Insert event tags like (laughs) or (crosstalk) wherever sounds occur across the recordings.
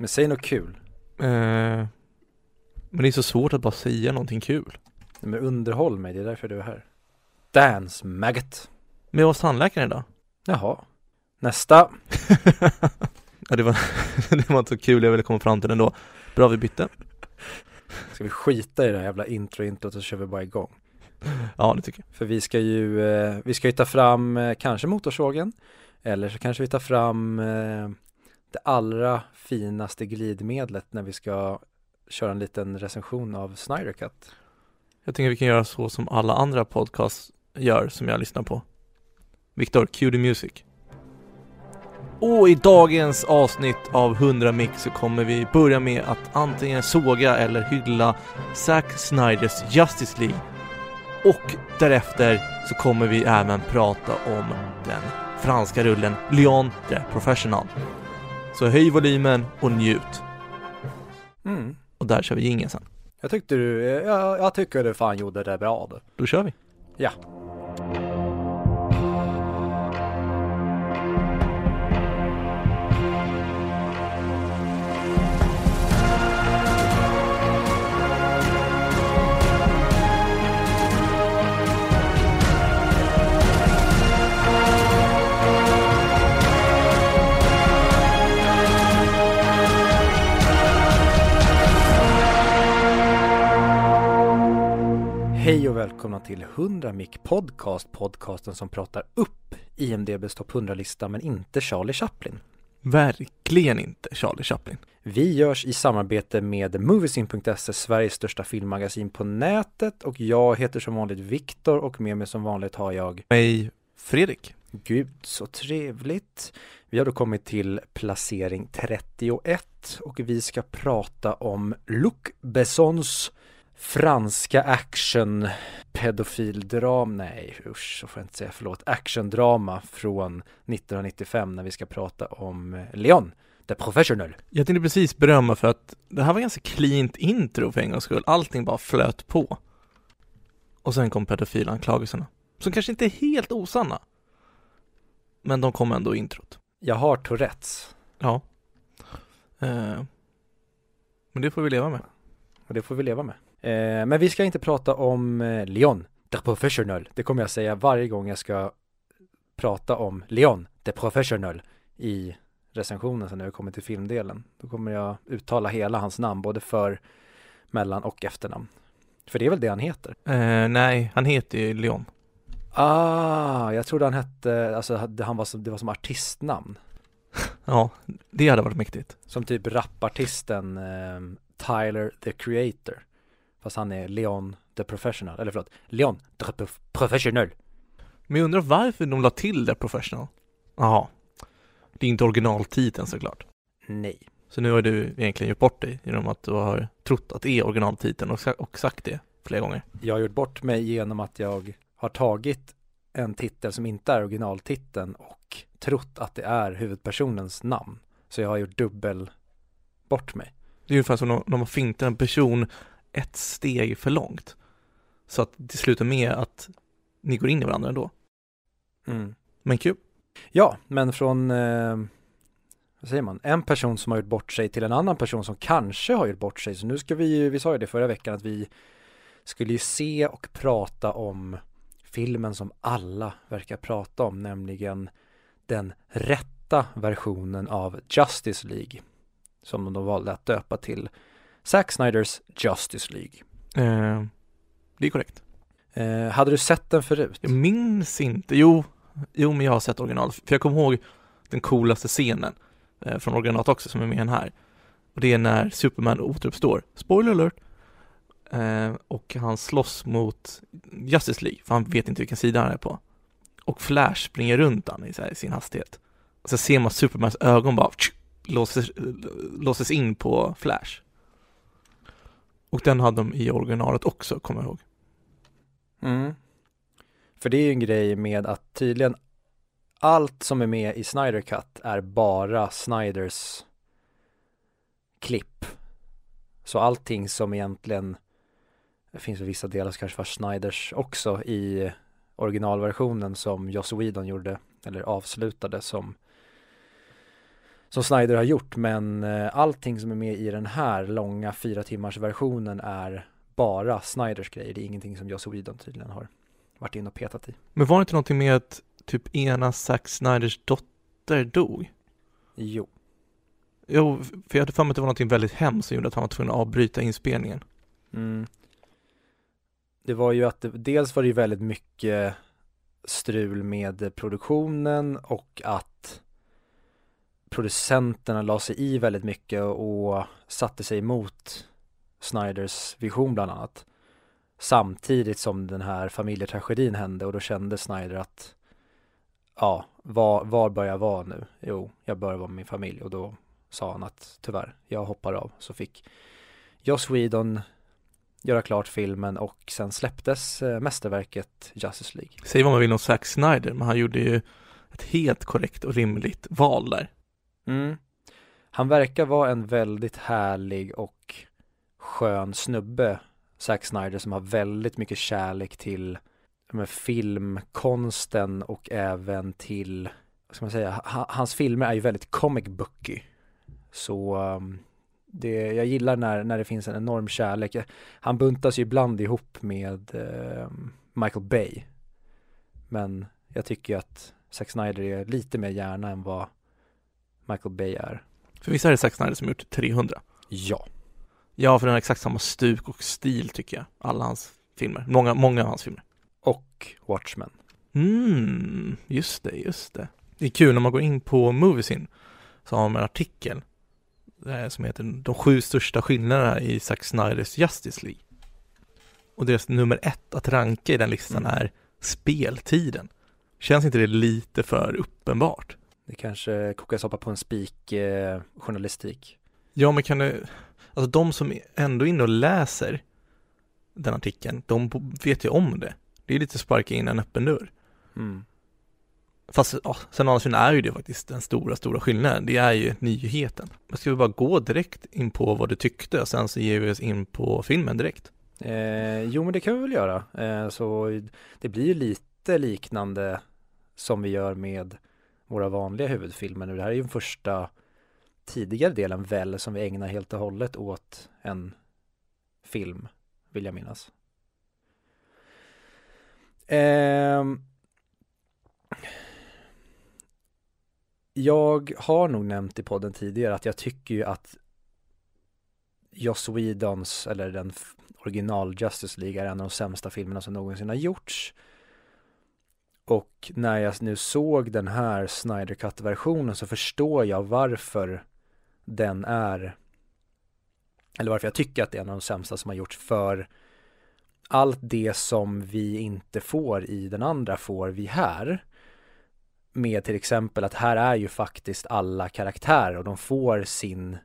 Men säg något kul. Eh, men det är så svårt att bara säga någonting kul. Men underhåll mig, det är därför du är här. Dance maggot. Men jag var hos tandläkaren idag. Jaha. Nästa. (laughs) ja, det var, (laughs) det var inte så kul jag ville komma fram till ändå. Bra vi bytte. Ska vi skita i det här jävla intro-introt så kör vi bara igång. Ja, det tycker jag. För vi ska ju, eh, vi ska ju ta fram eh, kanske motorsågen. Eller så kanske vi tar fram eh, det allra finaste glidmedlet när vi ska köra en liten recension av Snyder Cut. Jag tänker vi kan göra så som alla andra podcasts gör som jag lyssnar på. Viktor, cue the music. Och i dagens avsnitt av 100 mix så kommer vi börja med att antingen såga eller hylla Zack Snyders Justice League. Och därefter så kommer vi även prata om den franska rullen Leon the Professional. Så höj volymen och njut. Mm. Och där kör vi jingeln sen. Jag tyckte du, jag, jag tycker du fan gjorde det bra du. Då kör vi. Ja. Hej och välkomna till 100 Mic Podcast, podcasten som pratar upp IMDBs topp 100-lista men inte Charlie Chaplin. Verkligen inte Charlie Chaplin. Vi görs i samarbete med Moviesin.se, Sveriges största filmmagasin på nätet och jag heter som vanligt Viktor och med mig som vanligt har jag Mig Fredrik. Gud så trevligt. Vi har då kommit till placering 31 och vi ska prata om Luc Bessons franska action pedofildrama, nej usch så får jag inte säga, förlåt, actiondrama från 1995 när vi ska prata om Leon, The Professional. Jag tänkte precis berömma för att det här var ganska cleant intro för en gångs skull. Allting bara flöt på. Och sen kom pedofilanklagelserna. Som kanske inte är helt osanna. Men de kom ändå i introt. Jag har Tourettes Ja. Eh. Men det får vi leva med. och det får vi leva med. Eh, men vi ska inte prata om eh, Leon, The Professional. Det kommer jag säga varje gång jag ska prata om Leon, The Professional i recensionen sen när vi kommer till filmdelen. Då kommer jag uttala hela hans namn, både för, mellan och efternamn. För det är väl det han heter? Eh, nej, han heter ju Leon. Ah, jag trodde han hette, alltså det, han var som, det var som artistnamn. (laughs) Ja, det hade varit mäktigt. Som typ rapartisten eh, Tyler the Creator. Fast han är Leon the Professional, eller förlåt, Leon the Prof- Professional. Men jag undrar varför de la till det professional. Jaha. Det är inte originaltiteln såklart. Nej. Så nu har du egentligen gjort bort dig genom att du har trott att det är originaltiteln och, sa- och sagt det flera gånger. Jag har gjort bort mig genom att jag har tagit en titel som inte är originaltiteln och trott att det är huvudpersonens namn. Så jag har gjort dubbel bort mig. Det är ungefär som när man fintar en person ett steg för långt. Så att det slutar med att ni går in i varandra ändå. Mm. Men kul. Ja, men från, eh, vad säger man, en person som har gjort bort sig till en annan person som kanske har gjort bort sig. Så nu ska vi ju, vi sa ju det förra veckan att vi skulle ju se och prata om filmen som alla verkar prata om, nämligen den rätta versionen av Justice League. Som de då valde att döpa till Zack Snyders Justice League. Eh, det är korrekt. Eh, hade du sett den förut? Jag minns inte. Jo, jo men jag har sett original. För jag kommer ihåg den coolaste scenen eh, från originalet också som är med i den här. Och det är när Superman återuppstår. Spoiler alert! Eh, och han slåss mot Justice League, för han vet inte vilken sida han är på. Och Flash springer runt han i här, sin hastighet. Och så ser man Supermans ögon bara tsk, låses, låses in på Flash. Och den hade de i originalet också, kommer jag ihåg. Mm. För det är ju en grej med att tydligen allt som är med i Snyder Cut är bara Snyders klipp. Så allting som egentligen, det finns vissa delar som kanske var Snyders också i originalversionen som Joss Whedon gjorde, eller avslutade som som Snyder har gjort men eh, allting som är med i den här långa fyra timmars versionen är bara Snyders grejer. Det är ingenting som Joss Whedon tydligen har varit in och petat i. Men var det inte någonting med att typ ena Zack Snyders dotter dog? Jo. Jo, för jag hade för mig att det var någonting väldigt hemskt som gjorde att han var tvungen att avbryta inspelningen. Mm. Det var ju att det, dels var det ju väldigt mycket strul med produktionen och att producenterna la sig i väldigt mycket och satte sig emot Snyders vision bland annat. Samtidigt som den här familjetragedin hände och då kände Snyder att ja, var, var bör jag vara nu? Jo, jag bör vara med min familj och då sa han att tyvärr, jag hoppar av. Så fick Joss Whedon göra klart filmen och sen släpptes eh, mästerverket Justice League. Säg vad man vill om Zack Snyder, men han gjorde ju ett helt korrekt och rimligt val där. Mm. Han verkar vara en väldigt härlig och skön snubbe, Zack Snyder, som har väldigt mycket kärlek till med filmkonsten och även till, vad ska man säga, hans filmer är ju väldigt comic booky. Så um, det, jag gillar när, när det finns en enorm kärlek. Han buntas ju ibland ihop med eh, Michael Bay. Men jag tycker ju att Zack Snyder är lite mer hjärna än vad Michael Bay är. För visst är det Zack Snyder som gjort 300? Ja. Ja, för den har exakt samma stuk och stil tycker jag. Alla hans filmer. Många, många av hans filmer. Och Watchmen. Mm, just det, just det. Det är kul när man går in på Moviesin så har man en artikel som heter De sju största skillnaderna i Zack Snyders Justice League. Och deras nummer ett att ranka i den listan mm. är speltiden. Känns inte det lite för uppenbart? Det kanske kokar soppa på en spik eh, journalistik. Ja, men kan det, alltså de som ändå är inne och läser den artikeln, de vet ju om det. Det är lite sparka in en öppen dörr. Mm. Fast ja, sen annars är ju det faktiskt den stora, stora skillnaden. Det är ju nyheten. Men ska vi bara gå direkt in på vad du tyckte och sen så ger vi oss in på filmen direkt? Eh, jo, men det kan vi väl göra. Eh, så det blir ju lite liknande som vi gör med våra vanliga huvudfilmer nu. Det här är ju den första tidigare delen väl som vi ägnar helt och hållet åt en film, vill jag minnas. Eh, jag har nog nämnt i podden tidigare att jag tycker ju att Joss Whedons, eller den original Justice League, är en av de sämsta filmerna som någonsin har gjorts. Och när jag nu såg den här Snyder Cut-versionen så förstår jag varför den är, eller varför jag tycker att det är en av de sämsta som har gjorts för allt det som vi inte får i den andra får vi här. Med till exempel att här är ju faktiskt alla karaktärer och de får sin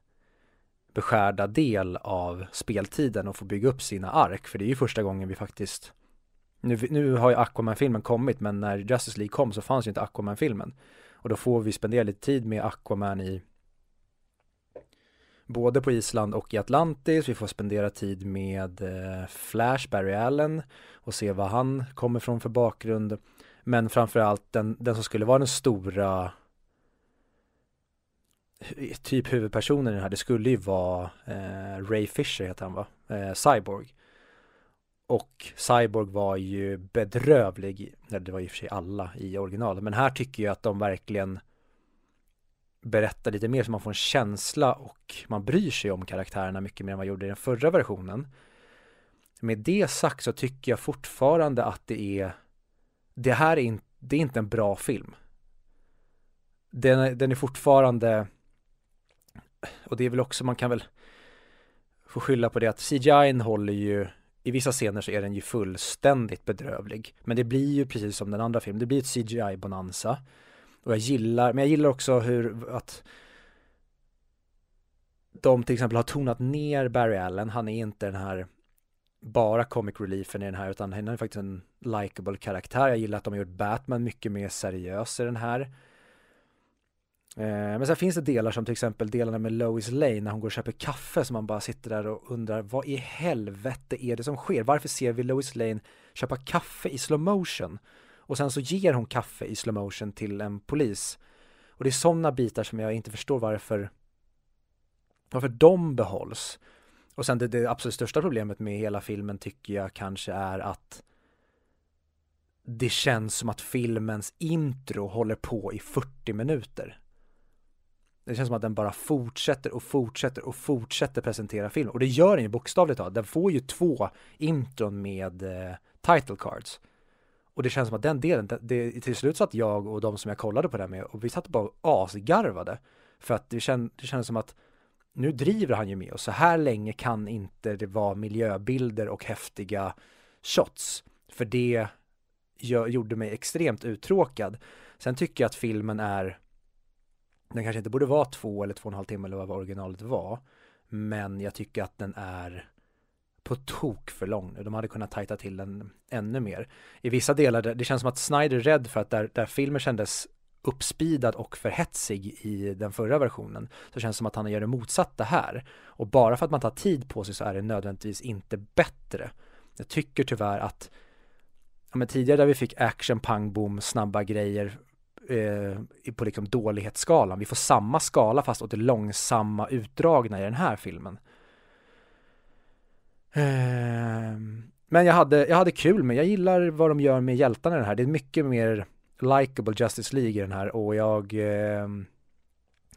beskärda del av speltiden och får bygga upp sina ark. För det är ju första gången vi faktiskt nu, nu har ju Aquaman-filmen kommit men när Justice League kom så fanns ju inte Aquaman-filmen. Och då får vi spendera lite tid med Aquaman i både på Island och i Atlantis. Vi får spendera tid med eh, Flash, Barry Allen och se vad han kommer från för bakgrund. Men framförallt den, den som skulle vara den stora typ huvudpersonen i den här, det skulle ju vara eh, Ray Fisher heter han va? Eh, Cyborg. Och Cyborg var ju bedrövlig, det var i och för sig alla i originalet, men här tycker jag att de verkligen berättar lite mer så man får en känsla och man bryr sig om karaktärerna mycket mer än vad man gjorde i den förra versionen. Med det sagt så tycker jag fortfarande att det är det här är, in, det är inte en bra film. Den den är fortfarande och det är väl också, man kan väl få skylla på det att CGI håller ju i vissa scener så är den ju fullständigt bedrövlig. Men det blir ju precis som den andra filmen, det blir ett CGI-bonanza. Och jag gillar, men jag gillar också hur att de till exempel har tonat ner Barry Allen, han är inte den här bara comic reliefen i den här utan han är faktiskt en likable karaktär. Jag gillar att de har gjort Batman mycket mer seriös i den här. Eh, men sen finns det delar som till exempel delarna med Lois Lane när hon går och köper kaffe som man bara sitter där och undrar vad i helvete är det som sker? Varför ser vi Lois Lane köpa kaffe i slow motion? Och sen så ger hon kaffe i slow motion till en polis. Och Och det är sådana bitar som jag inte förstår varför varför de behålls. Och sen det, det absolut största problemet med hela filmen tycker jag kanske är att det känns som att filmens intro håller på i 40 minuter. Det känns som att den bara fortsätter och fortsätter och fortsätter presentera film. Och det gör den ju bokstavligt talat. Den får ju två intron med eh, title cards. Och det känns som att den delen, det, det, till slut satt jag och de som jag kollade på det med och vi satt bara och asgarvade. För att det, känd, det kändes som att nu driver han ju med oss. Så här länge kan inte det vara miljöbilder och häftiga shots. För det gjorde mig extremt uttråkad. Sen tycker jag att filmen är den kanske inte borde vara två eller två och en halv timme eller vad originalet var. Men jag tycker att den är på tok för lång nu. De hade kunnat tajta till den ännu mer. I vissa delar, det känns som att Snyder är rädd för att där, där filmen kändes uppspidad och för hetsig i den förra versionen så känns det som att han gör det motsatta här. Och bara för att man tar tid på sig så är det nödvändigtvis inte bättre. Jag tycker tyvärr att ja, men tidigare där vi fick action, pang, boom, snabba grejer eh, på liksom dålighetsskalan. Vi får samma skala fast åt det långsamma utdragna i den här filmen. Eh, men jag hade, jag hade kul med, jag gillar vad de gör med hjältarna i den här. Det är mycket mer likable Justice League i den här och jag eh,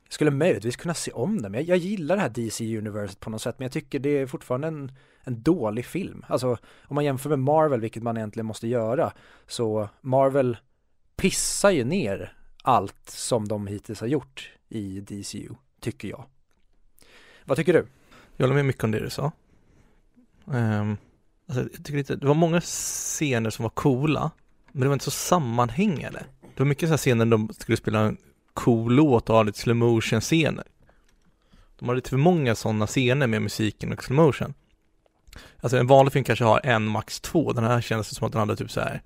skulle möjligtvis kunna se om den. Jag, jag gillar det här DC-universet på något sätt men jag tycker det är fortfarande en, en dålig film. Alltså om man jämför med Marvel, vilket man egentligen måste göra, så Marvel pissar ju ner allt som de hittills har gjort i DCU, tycker jag. Vad tycker du? Jag håller med mycket om det du sa. Um, alltså, jag tycker inte, det var många scener som var coola, men det var inte så sammanhängande. Det var mycket så här scener där de skulle spela en cool låt och ha lite slow motion scener. De har lite för många sådana scener med musiken och slow motion. Alltså en vanlig film kanske har en, max två. Den här kändes som att den hade typ så här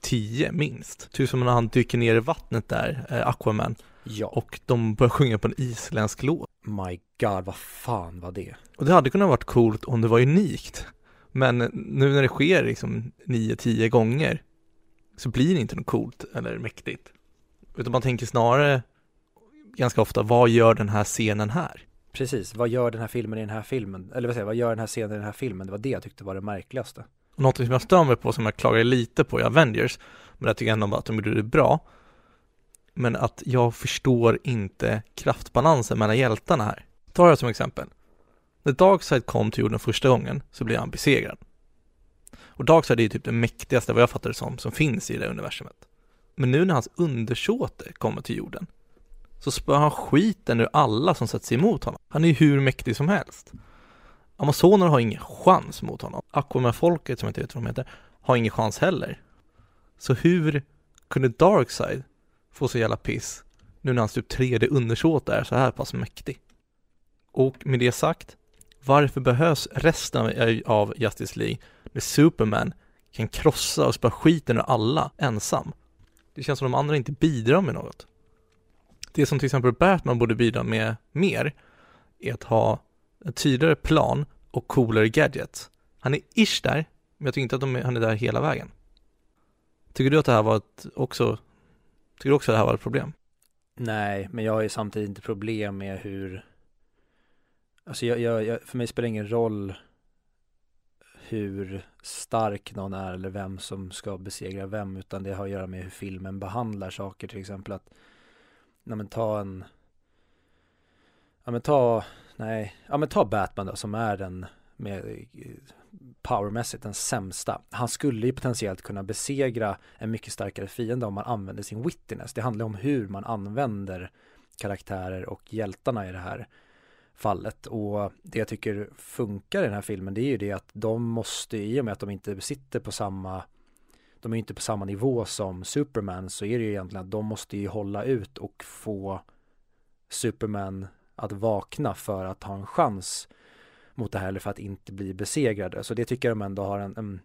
tio minst. Typ som när han dyker ner i vattnet där, eh, Aquaman. Ja. Och de börjar sjunga på en isländsk låt. My God, vad fan var det? Och det hade kunnat varit coolt om det var unikt. Men nu när det sker liksom nio, tio gånger så blir det inte något coolt eller mäktigt. Utan man tänker snarare ganska ofta, vad gör den här scenen här? Precis, vad gör den här filmen i den här filmen? Eller vad säger vad gör den här scenen i den här filmen? Det var det jag tyckte var det märkligaste. Någonting som jag stör mig på, som jag klagar lite på i Avengers, men jag tycker ändå att de gjorde det bra, men att jag förstår inte kraftbalansen mellan hjältarna här. Tar jag som exempel. När Darkseid kom till jorden första gången så blev han besegrad. Och Darkseid är ju typ det mäktigaste, vad jag fattar det som, som finns i det universumet. Men nu när hans undersåte kommer till jorden så spöar han skiten ur alla som sätter sig emot honom. Han är ju hur mäktig som helst. Amazoner har ingen chans mot honom. Aquaman-folket, som jag inte vet vad de heter, har ingen chans heller. Så hur kunde Darkseid få så jävla piss nu när hans typ tredje undersåte är så här pass mäktig? Och med det sagt, varför behövs resten av Justice League när Superman kan krossa och spöa skiten ur alla ensam? Det känns som de andra inte bidrar med något. Det som till exempel Batman borde bidra med mer är att ha en tydligare plan och coolare gadget Han är ish där, men jag tycker inte att de är, han är där hela vägen. Tycker du att det här var ett också, tycker du också att det här var ett problem? Nej, men jag har ju samtidigt inte problem med hur Alltså jag, jag, jag, för mig spelar det ingen roll hur stark någon är eller vem som ska besegra vem utan det har att göra med hur filmen behandlar saker till exempel att Nej men ta en Ja men ta Nej, ja men ta Batman då som är den med eh, powermässigt den sämsta. Han skulle ju potentiellt kunna besegra en mycket starkare fiende om man använder sin wittiness. Det handlar om hur man använder karaktärer och hjältarna i det här fallet och det jag tycker funkar i den här filmen det är ju det att de måste i och med att de inte sitter på samma de är inte på samma nivå som Superman så är det ju egentligen att de måste ju hålla ut och få Superman att vakna för att ha en chans mot det här eller för att inte bli besegrade. Så det tycker jag de ändå har en, en,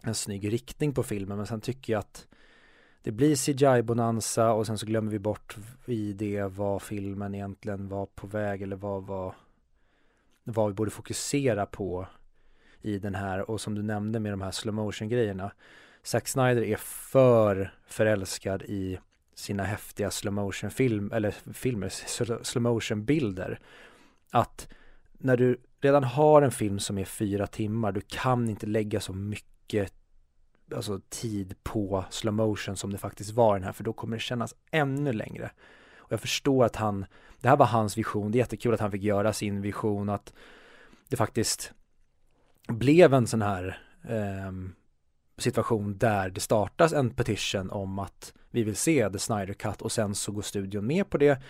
en snygg riktning på filmen. Men sen tycker jag att det blir CGI-bonanza och sen så glömmer vi bort i det vad filmen egentligen var på väg eller vad, vad, vad vi borde fokusera på i den här och som du nämnde med de här slow motion grejerna. Zack Snyder är för förälskad i sina häftiga slow motion film eller filmer, slow motion bilder. Att när du redan har en film som är fyra timmar, du kan inte lägga så mycket alltså, tid på slow motion som det faktiskt var den här, för då kommer det kännas ännu längre. Och jag förstår att han, det här var hans vision, det är jättekul att han fick göra sin vision, att det faktiskt blev en sån här eh, situation där det startas en petition om att vi vill se The Snyder Cut och sen så går studion med på det,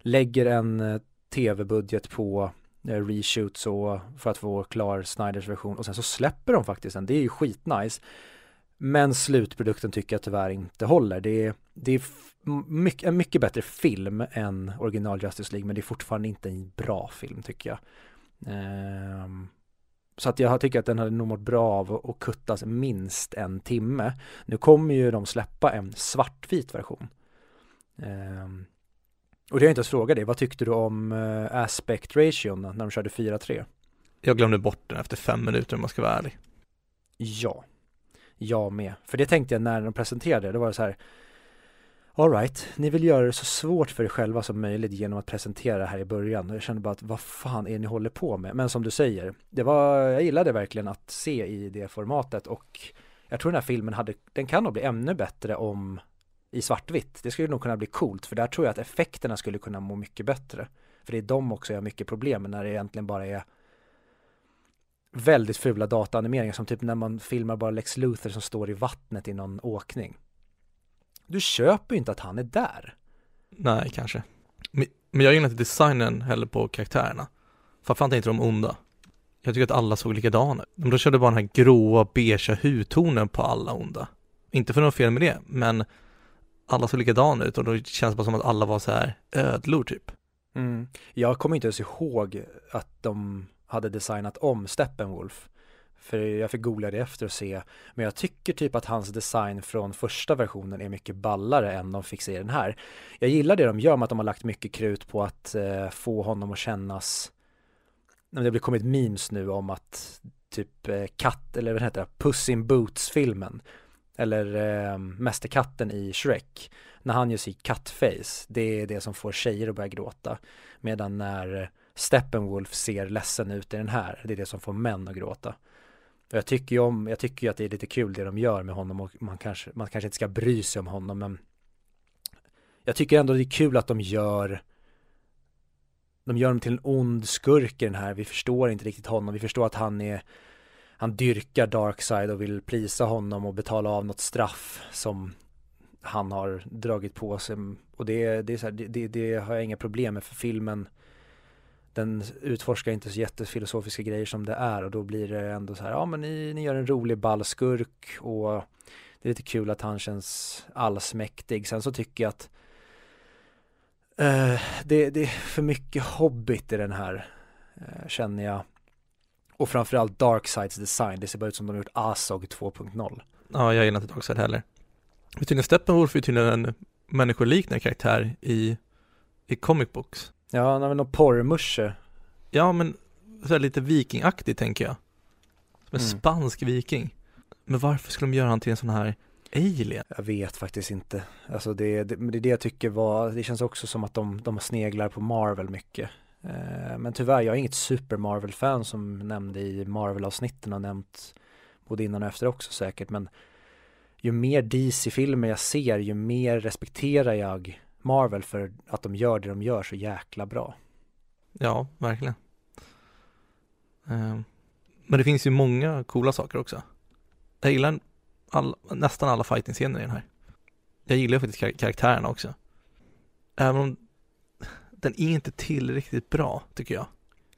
lägger en eh, tv-budget på eh, reshoots och för att få klar Snyders version och sen så släpper de faktiskt den, det är ju skitnice. Men slutprodukten tycker jag tyvärr inte håller. Det är, det är mycket, en mycket bättre film än original Justice League men det är fortfarande inte en bra film tycker jag. Um, så att jag tycker att den hade nog mått bra av att kuttas minst en timme. Nu kommer ju de släppa en svartvit version. Um, och det har jag inte ens frågat dig, vad tyckte du om uh, aspect ration när de körde 4-3? Jag glömde bort den efter fem minuter om man ska vara ärlig. Ja, jag med. För det tänkte jag när de presenterade det, då var det så här Alright, ni vill göra det så svårt för er själva som möjligt genom att presentera det här i början. Och jag kände bara att vad fan är det ni håller på med? Men som du säger, det var, jag gillade verkligen att se i det formatet och jag tror den här filmen hade, den kan nog bli ännu bättre om i svartvitt. Det skulle nog kunna bli coolt för där tror jag att effekterna skulle kunna må mycket bättre. För det är de också jag har mycket problem med när det egentligen bara är väldigt fula dataanimeringar som typ när man filmar bara Lex Luthor som står i vattnet i någon åkning. Du köper ju inte att han är där. Nej, kanske. Men, men jag gillar inte designen heller på karaktärerna. Framförallt inte de onda. Jag tycker att alla såg likadana ut. De körde bara den här gråa, beigea hudtonen på alla onda. Inte för något fel med det, men alla såg likadana ut och då känns det bara som att alla var så här ödlor typ. Mm. Jag kommer inte ens ihåg att de hade designat om Steppenwolf. För jag fick googla det efter och se. Men jag tycker typ att hans design från första versionen är mycket ballare än de fick se i den här. Jag gillar det de gör med att de har lagt mycket krut på att eh, få honom att kännas det har kommit memes nu om att typ eh, katt, eller vad heter det, Puss in Boots-filmen eller eh, Mästerkatten i Shrek när han gör sitt kattface, det är det som får tjejer att börja gråta medan när Steppenwolf ser ledsen ut i den här, det är det som får män att gråta. Jag tycker ju om, jag tycker ju att det är lite kul det de gör med honom och man kanske, man kanske inte ska bry sig om honom men jag tycker ändå det är kul att de gör de gör honom till en ond skurk i den här, vi förstår inte riktigt honom, vi förstår att han är han dyrkar Darkside och vill prisa honom och betala av något straff som han har dragit på sig. Och det, det, är så här, det, det, har jag inga problem med för filmen den utforskar inte så jättefilosofiska grejer som det är och då blir det ändå så här, ja men ni, ni gör en rolig ballskurk och det är lite kul att han känns allsmäktig. Sen så tycker jag att eh, det, det, är för mycket hobbit i den här, eh, känner jag. Och framförallt Darksides design, det ser bara ut som de har gjort Asog 2.0. Ja, jag gillar inte Darkside heller. Tydligen Steppenwolf är tydligen en människoliknande karaktär i, i comic books. Ja, han har väl någon porrmusche. Ja, men så här lite vikingaktigt tänker jag. Som en mm. spansk viking. Men varför skulle de göra han till en sån här alien? Jag vet faktiskt inte. Alltså det, det, det är det jag tycker var, det känns också som att de, de sneglar på Marvel mycket. Eh, men tyvärr, jag är inget super Marvel-fan som nämnde i Marvel-avsnitten och nämnt både innan och efter också säkert. Men ju mer DC-filmer jag ser, ju mer respekterar jag Marvel för att de gör det de gör så jäkla bra. Ja, verkligen. Ehm, men det finns ju många coola saker också. Jag gillar all, nästan alla fighting-scener i den här. Jag gillar faktiskt karaktärerna också. Även om den är inte tillräckligt bra, tycker jag.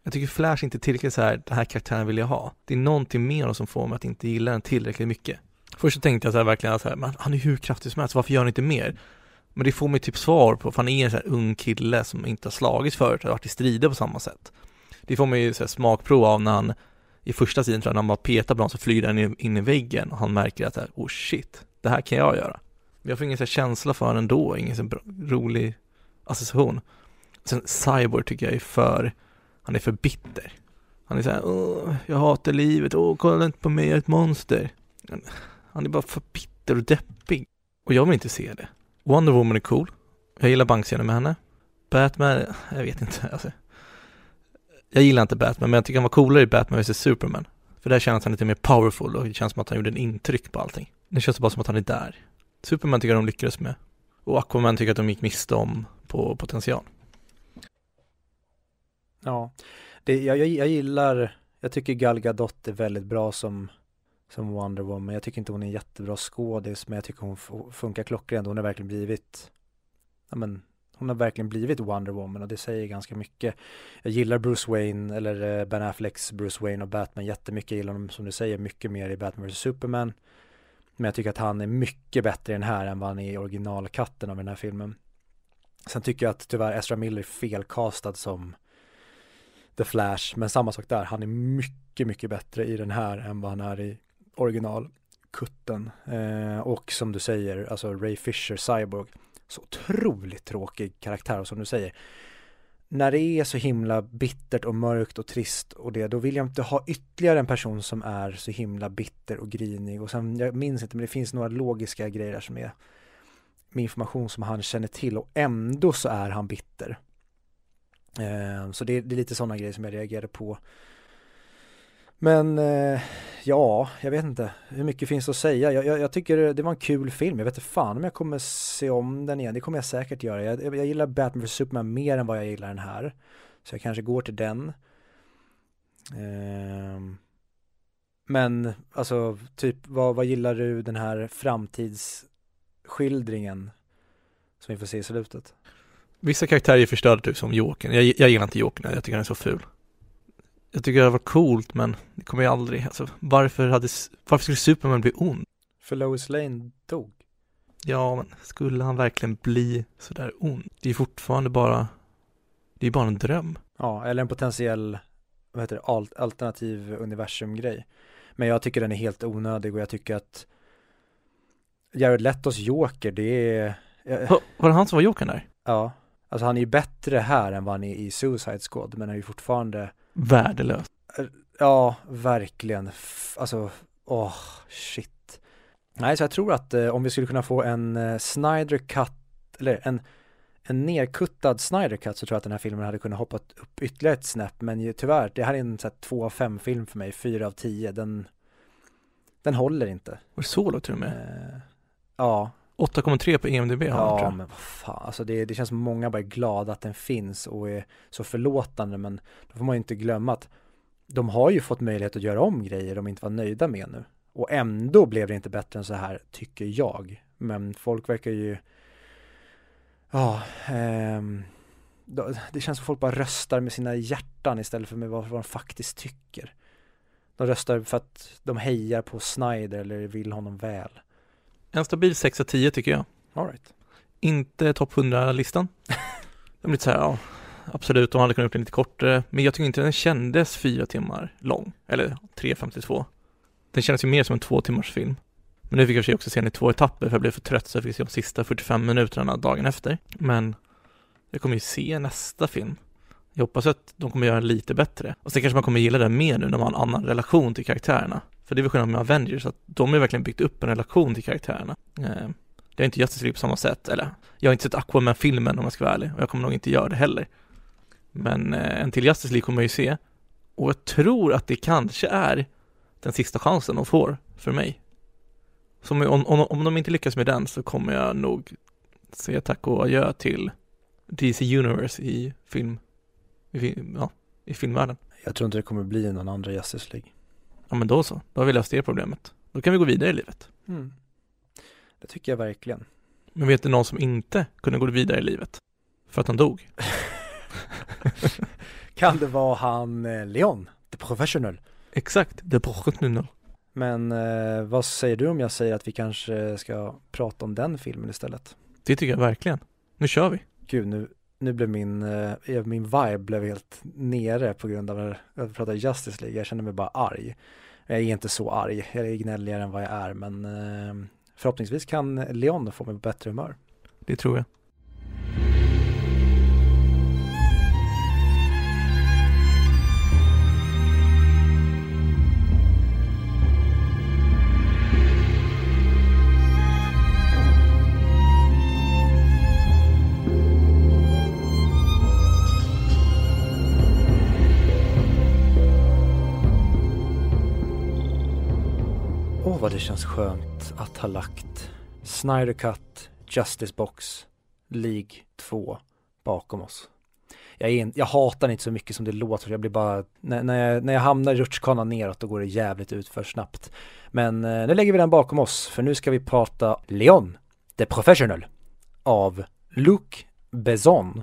Jag tycker Flash inte är tillräckligt så här, den här karaktären vill jag ha. Det är någonting mer som får mig att inte gilla den tillräckligt mycket. Först så tänkte jag så här verkligen så här, men han är hur kraftig som helst, varför gör han inte mer? Men det får mig typ svar på, för han är en sån här ung kille som inte har slagits förut, har varit i strider på samma sätt. Det får mig så här smakprov av när han i första sidan tror jag, när han bara petar på honom så flyger han in i väggen och han märker att här, oh shit, det här kan jag göra. Men jag får ingen så här känsla för honom ändå, ingen så bra, rolig association. Sen Cyborg tycker jag är för, han är för bitter. Han är såhär, åh, jag hatar livet, åh, kolla inte på mig, jag är ett monster. Han är bara för bitter och deppig. Och jag vill inte se det. Wonder Woman är cool. Jag gillar bankscenen med henne. Batman, jag vet inte. Alltså. Jag gillar inte Batman, men jag tycker han var coolare i Batman vs Superman. För där känns han lite mer powerful och det känns som att han gjorde en intryck på allting. Det känns bara som att han är där. Superman tycker jag de lyckades med. Och Aquaman tycker att de gick miste om på potential. Ja, det, jag, jag, jag gillar, jag tycker Gal Gadot är väldigt bra som, som Wonder Woman. Jag tycker inte hon är en jättebra skådis, men jag tycker hon funkar klockrent. Hon har verkligen blivit, ja men, hon har verkligen blivit Wonder Woman och det säger ganska mycket. Jag gillar Bruce Wayne, eller eh, Ben Afflecks Bruce Wayne och Batman jättemycket. Jag gillar honom, som du säger, mycket mer i Batman vs Superman. Men jag tycker att han är mycket bättre i den här än vad han är i originalkatten av den här filmen. Sen tycker jag att tyvärr Ezra Miller är felkastad som The Flash, men samma sak där, han är mycket, mycket bättre i den här än vad han är i originalkutten. Eh, och som du säger, alltså Ray Fisher, Cyborg, så otroligt tråkig karaktär och som du säger, när det är så himla bittert och mörkt och trist och det, då vill jag inte ha ytterligare en person som är så himla bitter och grinig och sen, jag minns inte, men det finns några logiska grejer där som är med information som han känner till och ändå så är han bitter. Eh, så det, det, är lite sådana grejer som jag reagerade på. Men eh, ja, jag vet inte hur mycket finns att säga. Jag, jag, jag, tycker det var en kul film. Jag vet inte fan om jag kommer se om den igen. Det kommer jag säkert göra. Jag, jag gillar Batman vs Superman mer än vad jag gillar den här. Så jag kanske går till den. Eh, men alltså, typ vad, vad gillar du den här framtidsskildringen som vi får se i slutet? Vissa karaktärer är förstörda typ som Jokern. Jag, jag gillar inte Jokern, jag tycker han är så ful. Jag tycker det var coolt men det kommer ju aldrig, alltså varför hade, varför skulle Superman bli ond? För Lois Lane dog. Ja, men skulle han verkligen bli sådär ond? Det är fortfarande bara, det är bara en dröm. Ja, eller en potentiell, vad heter det, alternativ universum-grej. Men jag tycker den är helt onödig och jag tycker att Jared Letos Joker, det är... Var, var det han som var Jokern där? Ja. Alltså han är ju bättre här än vad han är i Suicide Squad, men han är ju fortfarande Värdelös. Ja, verkligen. Alltså, åh, oh, shit. Nej, så jag tror att eh, om vi skulle kunna få en eh, Snyder Cut, eller en, en nerkuttad Snyder Cut så tror jag att den här filmen hade kunnat hoppa upp ytterligare ett snäpp, men ju, tyvärr, det här är en så här, två av fem film för mig, fyra av tio, den, den håller inte. Var det så lågt till och med? Eh, ja, 8,3 på EMDB har Ja, tror men vad fan, alltså det, det känns som många bara är glada att den finns och är så förlåtande, men då får man ju inte glömma att de har ju fått möjlighet att göra om grejer de inte var nöjda med nu. Och ändå blev det inte bättre än så här, tycker jag. Men folk verkar ju, ja, ehm, det känns som folk bara röstar med sina hjärtan istället för med vad, vad de faktiskt tycker. De röstar för att de hejar på Snyder eller vill honom väl. En stabil 6 av 10 tycker jag. All right. Inte topp 100-listan. Den blir så här, ja, absolut, de hade kunnat gjort den lite kortare, men jag tycker inte den kändes fyra timmar lång, eller 3.52. Den kändes ju mer som en två timmars film. Men nu fick jag också se den i två etapper för jag blev för trött så jag fick se de sista 45 minuterna dagen efter. Men jag kommer ju se nästa film. Jag hoppas att de kommer göra lite bättre. Och sen kanske man kommer gilla den mer nu när man har en annan relation till karaktärerna. För det är väl skillnad med Avengers, att de har verkligen byggt upp en relation till karaktärerna. Eh, det har inte Justice League på samma sätt, eller jag har inte sett Aquaman-filmen om jag ska vara ärlig, och jag kommer nog inte göra det heller. Men eh, en till Justice League kommer jag ju se, och jag tror att det kanske är den sista chansen de får för mig. Så om, om, om de inte lyckas med den så kommer jag nog säga tack och adjö till DC Universe i film, i, ja, i filmvärlden. Jag tror inte det kommer bli någon andra Justice League. Ja men då så, då har vi löst det problemet. Då kan vi gå vidare i livet. Mm. Det tycker jag verkligen. Men vet du någon som inte kunde gå vidare i livet? För att han dog? (laughs) kan det vara han eh, Leon, the professional? Exakt, the professional. Men eh, vad säger du om jag säger att vi kanske ska prata om den filmen istället? Det tycker jag verkligen. Nu kör vi. Gud, nu, nu blev min, eh, eh, min vibe blev helt nere på grund av att jag pratade Justice League. Jag känner mig bara arg. Jag är inte så arg, jag är gnälligare än vad jag är, men eh, förhoppningsvis kan Leon få mig på bättre humör. Det tror jag. Det känns skönt att ha lagt Snyder Cut, Justice Box, League 2 bakom oss. Jag, är, jag hatar inte så mycket som det låter, jag blir bara, när, när, jag, när jag hamnar i rutschkanan neråt då går det jävligt ut för snabbt. Men eh, nu lägger vi den bakom oss, för nu ska vi prata Leon, The Professional, av Luc Besson.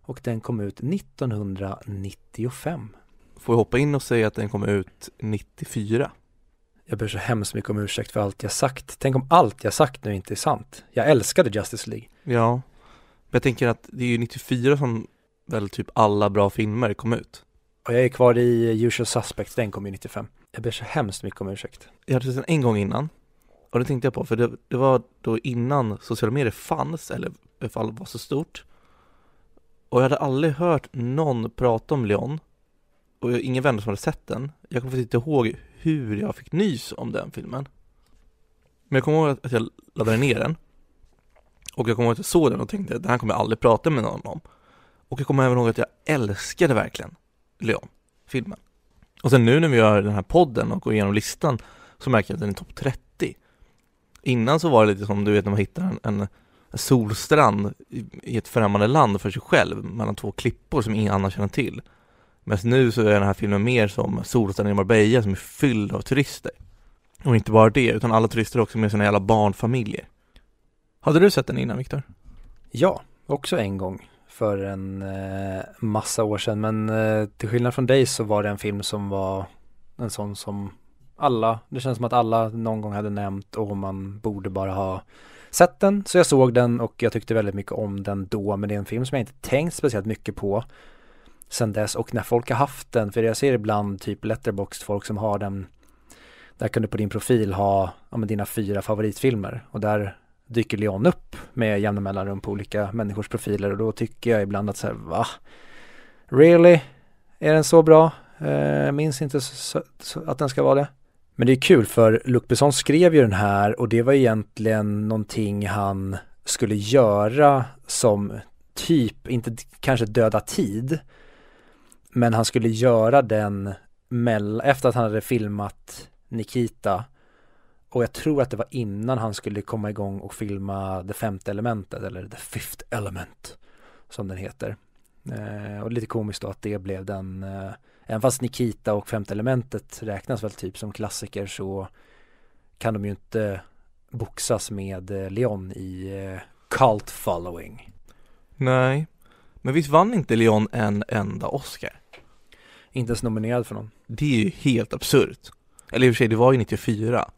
Och den kom ut 1995. Får jag hoppa in och säga att den kom ut 94? Jag ber så hemskt mycket om ursäkt för allt jag sagt. Tänk om allt jag sagt nu inte är sant. Jag älskade Justice League. Ja, men jag tänker att det är ju 94 som väl typ alla bra filmer kom ut. Och jag är kvar i Usual Suspects, den kom ju 95. Jag ber så hemskt mycket om ursäkt. Jag hade sett den en gång innan och det tänkte jag på för det, det var då innan sociala medier fanns eller i alla fall var så stort. Och jag hade aldrig hört någon prata om Leon och ingen vänner som hade sett den. Jag kommer faktiskt inte ihåg hur jag fick nys om den filmen. Men jag kommer ihåg att jag laddade ner den och jag kommer ihåg att jag såg den och tänkte att den här kommer jag aldrig prata med någon om. Och jag kommer även ihåg att jag älskade verkligen Leon, filmen. Och sen nu när vi gör den här podden och går igenom listan så märker jag att den är topp 30. Innan så var det lite som du vet när man hittar en, en solstrand i ett främmande land för sig själv mellan två klippor som ingen annan känner till. Men nu så är den här filmen mer som solstrand i Marbella som är fylld av turister. Och inte bara det, utan alla turister också med sina jävla barnfamiljer. Hade du sett den innan Viktor? Ja, också en gång för en eh, massa år sedan. Men eh, till skillnad från dig så var det en film som var en sån som alla, det känns som att alla någon gång hade nämnt och man borde bara ha sett den. Så jag såg den och jag tyckte väldigt mycket om den då. Men det är en film som jag inte tänkt speciellt mycket på sen dess. Och när folk har haft den, för jag ser ibland typ letterboxd folk som har den där kan du på din profil ha ja, men dina fyra favoritfilmer och där dyker Leon upp med jämna mellanrum på olika människors profiler och då tycker jag ibland att så här, va? Really? Är den så bra? Eh, minns inte så, så, att den ska vara det. Men det är kul för Luc Besson skrev ju den här och det var egentligen någonting han skulle göra som typ, inte kanske döda tid, men han skulle göra den efter att han hade filmat Nikita och jag tror att det var innan han skulle komma igång och filma det femte elementet eller the fifth element som den heter. Eh, och lite komiskt då att det blev den, eh, även fast Nikita och femte elementet räknas väl typ som klassiker så kan de ju inte boxas med eh, Leon i eh, cult following. Nej, men visst vann inte Leon en enda Oscar? Inte ens nominerad för någon. Det är ju helt absurt. Eller i och för sig, det var ju 94.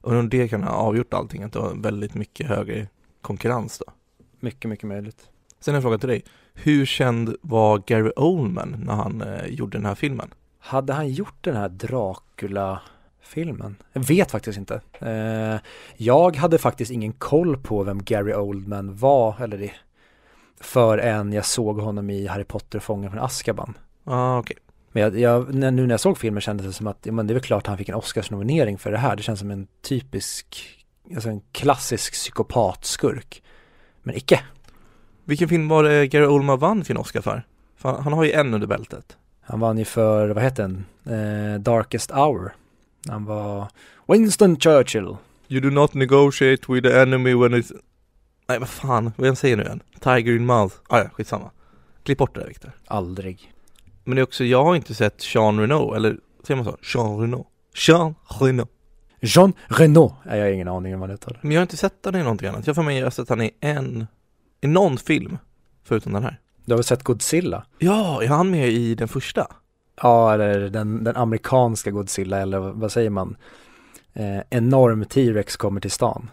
Och det kan ha avgjort allting, att det var väldigt mycket högre konkurrens då. Mycket, mycket möjligt. Sen en fråga till dig. Hur känd var Gary Oldman när han eh, gjorde den här filmen? Hade han gjort den här Dracula-filmen? Jag vet faktiskt inte. Eh, jag hade faktiskt ingen koll på vem Gary Oldman var, eller det, förrän jag såg honom i Harry Potter Fången från Azkaban. Ah, okej. Okay. Men jag, jag, nu när jag såg filmen kändes det som att, ja, men det är väl klart han fick en Oscarsnominering för det här. Det känns som en typisk, alltså en klassisk psykopatskurk. Men icke. Vilken film var det Gary Oldman vann sin Oscar för? för? Han har ju en under bältet. Han vann ju för, vad heter den? Eh, Darkest Hour. Han var Winston Churchill. You do not negotiate with the enemy when it's... Nej vad fan, vad säger nu igen? Tiger in mouth. Ah, ja, skitsamma. Klipp bort det där Viktor. Aldrig. Men det är också, jag har inte sett Jean Reno, eller säger man så? Jean Reno? Jean Reno. Jean Reno, jag har ingen aning om vad det heter. Men jag har inte sett honom i någonting annat. Jag får mig att han är en, i någon film, förutom den här. Du har väl sett Godzilla? Ja, är han med i den första? Ja, eller den, den amerikanska Godzilla, eller vad säger man? Eh, enorm T-Rex kommer till stan.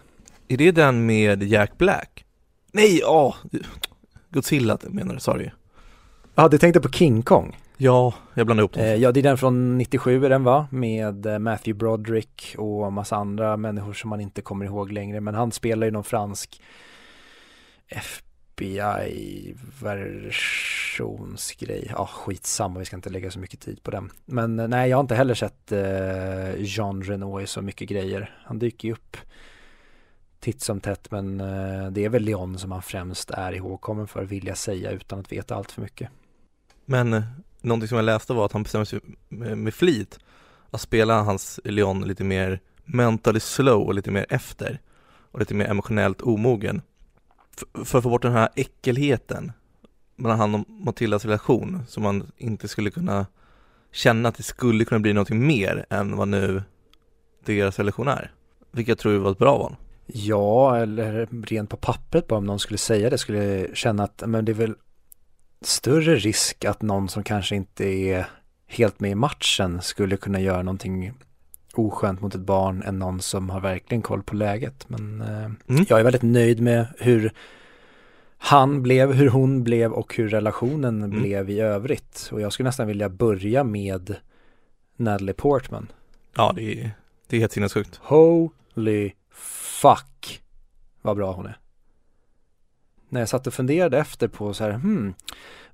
Är det den med Jack Black? Nej, ja! Oh, Godzilla menar du, sorry. Ja, du tänkte på King Kong? Ja, jag blandade ihop dem. Eh, ja, det är den från 97 är den va? Med eh, Matthew Broderick och massa andra människor som man inte kommer ihåg längre. Men han spelar ju någon fransk FBI-versionsgrej. Ja, skitsamma, vi ska inte lägga så mycket tid på den. Men eh, nej, jag har inte heller sett eh, Jean Reno i så mycket grejer. Han dyker ju upp titt som tätt men eh, det är väl Leon som han främst är ihågkommen för vill jag säga utan att veta allt för mycket. Men någonting som jag läste var att han bestämde sig med, med flit att spela hans Leon lite mer mentally slow och lite mer efter och lite mer emotionellt omogen. F- för att få bort den här äckelheten mellan han och Matildas relation som man inte skulle kunna känna att det skulle kunna bli någonting mer än vad nu deras relation är. Vilket jag tror var ett bra val. Ja, eller rent på pappret bara om någon skulle säga det skulle jag känna att men det är väl större risk att någon som kanske inte är helt med i matchen skulle kunna göra någonting oskönt mot ett barn än någon som har verkligen koll på läget. Men eh, Mm. jag är väldigt nöjd med hur han blev, hur hon blev och hur relationen Mm. blev i övrigt. Och jag skulle nästan vilja börja med Natalie Portman. Ja, det är, det är helt sinnessjukt. Holy fuck vad bra hon är. När jag satt och funderade efter på så här, hmm,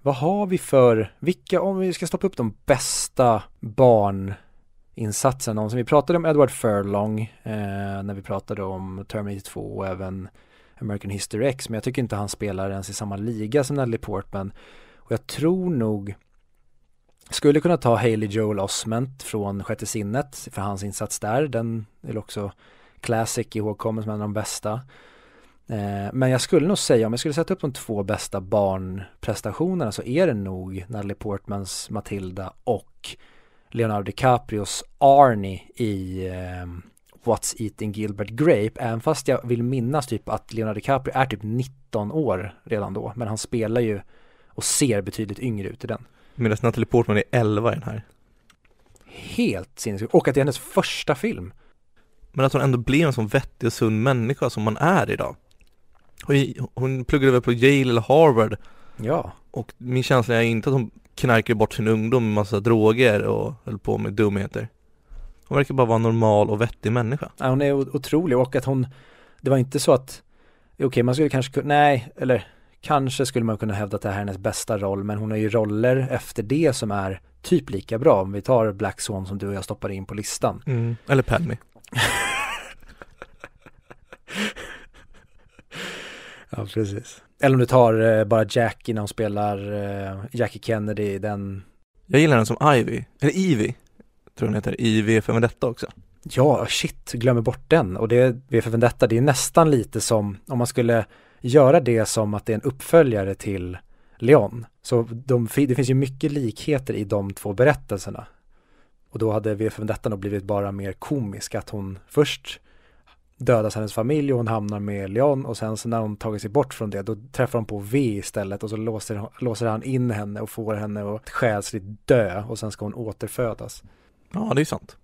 vad har vi för, vilka, om vi ska stoppa upp de bästa barninsatserna någonsin. Vi pratade om Edward Furlong eh, när vi pratade om Terminator 2 och även American History X, men jag tycker inte han spelar ens i samma liga som Natalie Portman. Och jag tror nog skulle kunna ta Haley Joel Osment från Sjätte sinnet för hans insats där. Den är också classic ihågkommen som en av de bästa. Eh, men jag skulle nog säga, om jag skulle sätta upp de två bästa barnprestationerna så är det nog Natalie Portmans Matilda och Leonardo DiCaprios Arnie i eh, What's Eating Gilbert Grape. Även fast jag vill minnas typ att Leonardo DiCaprio är typ 19 år redan då. Men han spelar ju och ser betydligt yngre ut i den. Medan Natalie Portman är 11 i den här. Helt sinnessjukt. Och att det är hennes första film. Men att hon ändå blir en sån vettig och sund människa som man är idag. Hon, pluggade väl på Yale eller Harvard Ja. och min känsla är inte att hon knarkade bort sin ungdom med massa droger och höll på med dumheter. Hon verkar bara vara en normal och vettig människa. Ja, hon är otrolig och att hon, det var inte så att, okej man skulle kanske kunna, nej, eller kanske skulle man kunna hävda att det här är hennes bästa roll, men hon har ju roller efter det som är typ lika bra. Om vi tar Black Swan som du och jag stoppade in på listan. Eller Padme. (laughs) Ja, precis. Eller om du tar eh, bara Jackie när hon spelar eh, Jackie Kennedy, den, Jag gillar henne som Ivy, eller Ivy, tror hon heter, i V för Vendetta också. ja shit, glömmer bort den. Och det, V för Vendetta, det är nästan lite som, om man skulle göra det som att det är en uppföljare till Leon. Så de, det finns ju mycket likheter i de två berättelserna. Och då hade V för Vendetta nog blivit bara mer komisk, att hon först dödas hennes familj och hon hamnar med Leon och sen så när hon tagit sig bort från det då träffar hon på V istället och så låser, låser han in henne och får henne att själsligt dö och sen ska hon återfödas. Ja, det är sant.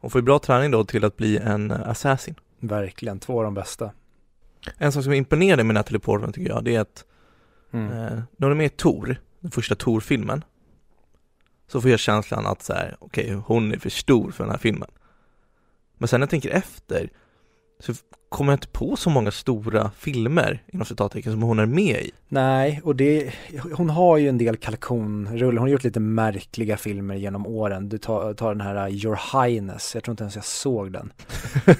Hon får ju bra träning då till att bli en assassin. Verkligen, två av de bästa. En sak som imponerade med Natalie Portman tycker jag, det är att Mm. eh, när hon är med i Tor, den första Tor-filmen, så får jag känslan att så här, okej, hon är för stor för den här filmen. Men sen när jag tänker efter, så kommer jag inte på så många stora filmer, inom citattecken, som hon är med i. Nej, och det, hon har ju en del kalkonruller, hon har gjort lite märkliga filmer genom åren. Du tar, tar den här uh, Your Highness, jag tror inte ens jag såg den.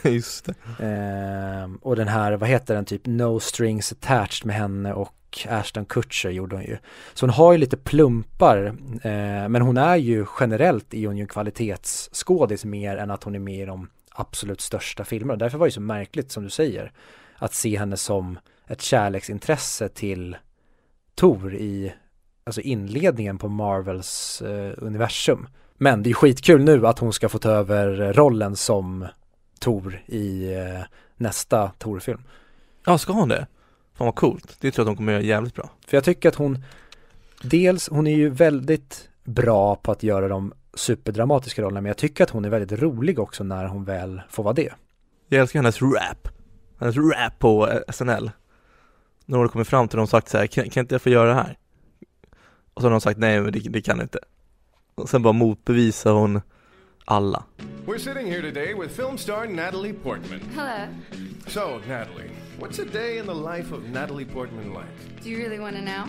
(laughs) Just det. Ehm, och den här, vad heter den, typ No Strings Attached med henne och Ashton Kutcher gjorde hon ju. Så hon har ju lite plumpar, eh, men hon är ju generellt är hon ju en kvalitetsskådis mer än att hon är med i de absolut största filmerna. Därför var det så märkligt som du säger, att se henne som ett kärleksintresse till Tor i alltså inledningen på Marvels eh, universum. Men det är skitkul nu att hon ska få ta över rollen som Tor i eh, nästa Tor-film. Ja, ska hon det? Fan vad coolt. Det tror jag att de kommer göra jävligt bra. För jag tycker att hon, dels hon är ju väldigt bra på att göra de superdramatiska rollerna, men jag tycker att hon är väldigt rolig också när hon väl får vara det. Jag älskar hennes rap. Hennes rap på SNL. När hon kommer fram till dem och sagt så här, kan, kan inte jag få göra det här? Och så har de sagt nej men det, det kan inte. Och sen bara motbevisar hon alla. We're sitting here today with film star Natalie Portman. Hello. So, Natalie, what's a day in the life of Natalie Portman like? Do you really want to know?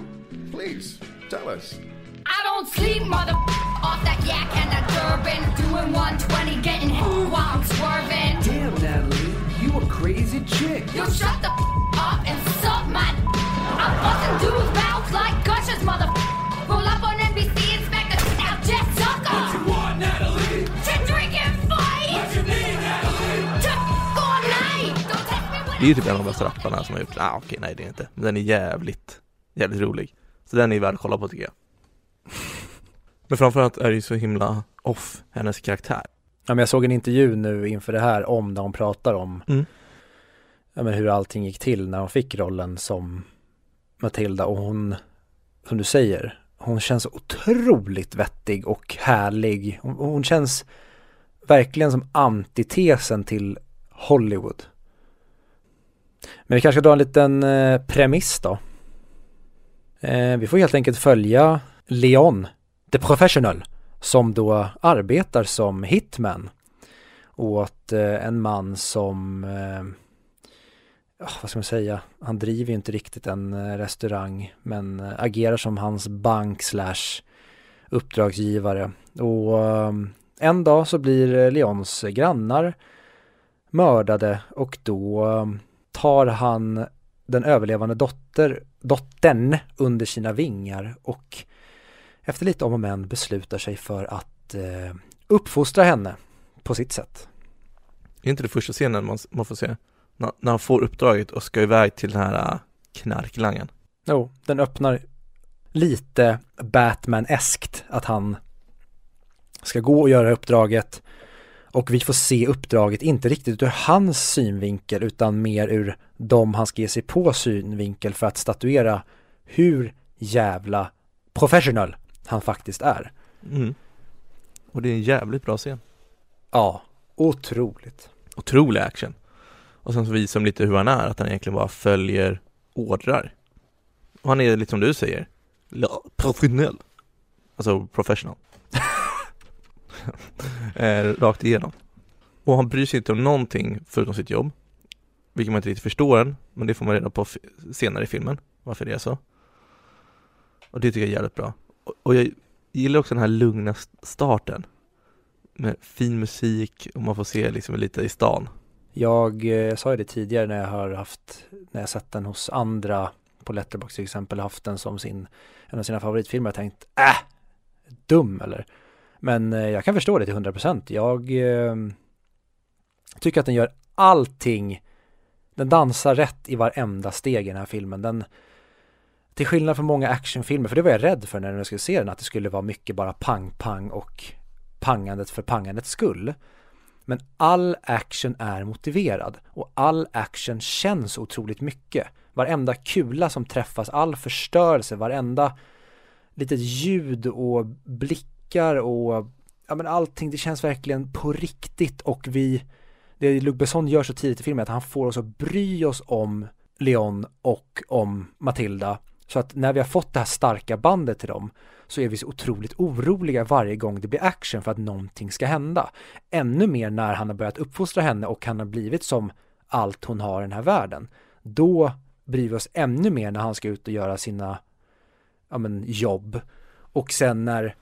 Please, tell us. I don't sleep, mother off that yak and that Durban. Doing 120, getting hit while I'm swerving. Damn, Natalie, you a crazy chick. You shut the up and suck my. I'm busting dudes' mouths like gushers, mother. Roll up on NBC and smack the out Jeff Zucker. What you want, Natalie? To drink and fight. What you need, Natalie? Det är ju typ en av de bästa rapparna som har gjort, ah, okej nej det är inte, men den är jävligt, jävligt rolig. Så den är värd att kolla på tycker jag. Men framförallt är det ju så himla off, hennes karaktär. Ja, men jag såg en intervju nu inför det här om där hon pratar om Mm. ja, men hur allting gick till när hon fick rollen som Matilda och hon, som du säger, hon känns otroligt vettig och härlig. Hon, hon känns verkligen som antitesen till Hollywood. Men vi kanske ska dra en liten eh, premiss då. Eh, vi får helt enkelt följa Leon, the professional, som då arbetar som hitman åt eh, en man som, eh, ah, vad ska man säga, han driver ju inte riktigt en eh, restaurang men agerar som hans bank slash uppdragsgivare. Och en dag så blir Leons grannar mördade och då tar han den överlevande dotter, dottern under sina vingar och efter lite om och men beslutar sig för att eh, uppfostra henne på sitt sätt. Är inte det första scenen man, man får se? När, när han får uppdraget och ska iväg till den här äh, knarklangen. Jo, den öppnar lite Batman-eskt att han ska gå och göra uppdraget och vi får se uppdraget inte riktigt ur hans synvinkel utan mer ur de han ska ge sig på synvinkel för att statuera hur jävla professional han faktiskt är. Mm. Och det är en jävligt bra scen. Ja, otroligt. Otrolig action. Och sen så visar de lite hur han är, att han egentligen bara följer ordrar. Och han är lite som du säger, professionell. Alltså professional. (laughs) eh, rakt igenom. Och han bryr sig inte om någonting förutom sitt jobb. Vilket man inte riktigt förstår än, men det får man reda på senare i filmen, varför det är så. Och det tycker jag är jävligt bra. Och, jag gillar också den här lugna starten. Med fin musik och man får se liksom lite i stan. Jag jag sa ju det tidigare när jag har haft, när jag sett den hos andra på Letterboxd till exempel, haft den som sin, en av sina favoritfilmer och tänkt, äh, dum eller? Men eh, jag kan förstå det till 100%. Jag eh, tycker att den gör allting, den dansar rätt i varenda steg i den här filmen. Den, till skillnad från många actionfilmer, för det var jag rädd för när jag skulle se den, att det skulle vara mycket bara pang-pang och pangandet för pangandets skull. Men all action är motiverad och all action känns otroligt mycket. Varenda kula som träffas, all förstörelse, varenda litet ljud och blickar och ja men allting, det känns verkligen på riktigt och vi, det Luc Besson gör så tidigt i filmen är att han får oss att bry oss om Leon och om Matilda. Så att när vi har fått det här starka bandet till dem så är vi så otroligt oroliga varje gång det blir action för att någonting ska hända. Ännu mer när han har börjat uppfostra henne och han har blivit som allt hon har i den här världen. Då bryr vi oss ännu mer när han ska ut och göra sina ja, men, jobb. Och sen när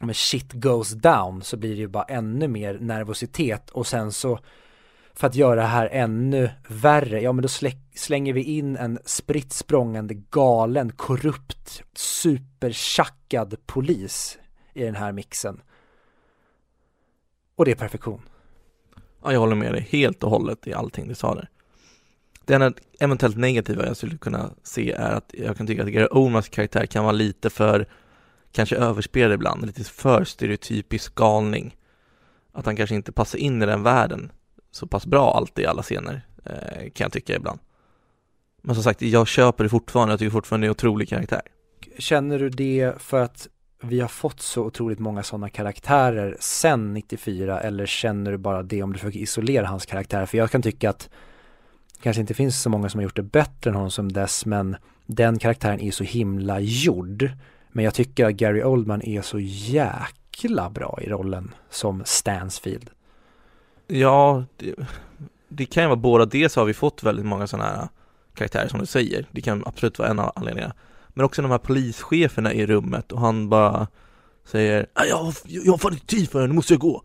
ja, men shit goes down så blir det ju bara ännu mer nervositet och sen så för att göra det här ännu värre, ja men då slänger vi in en spritt språngande galen, korrupt, supertjackad polis i den här mixen. Och det är perfektion. Ja, jag håller med dig helt och hållet i allting du sa där. Det enda eventuellt negativa jag skulle kunna se är att jag kan tycka att Gary Omas karaktär kan vara lite för, kanske överspelad ibland, lite för stereotypisk galning. Att han kanske inte passar in i den världen så pass bra alltid i alla scener, eh, kan jag tycka ibland. Men som sagt, jag köper det fortfarande, jag tycker fortfarande det är en otrolig karaktär. Känner du det för att vi har fått så otroligt många sådana karaktärer sen 94 eller känner du bara det om du försöker isolera hans karaktär? För jag kan tycka att det kanske inte finns så många som har gjort det bättre än honom som dess men den karaktären är så himla gjord. Men jag tycker att Gary Oldman är så jäkla bra i rollen som Stansfield. Ja, det, det kan ju vara båda. Dels har vi fått väldigt många sådana här karaktärer som du säger. Det kan absolut vara en av anledningarna. Men också de här polischeferna i rummet och han bara säger jag, har- jag har fan inte tid för det, nu måste jag gå.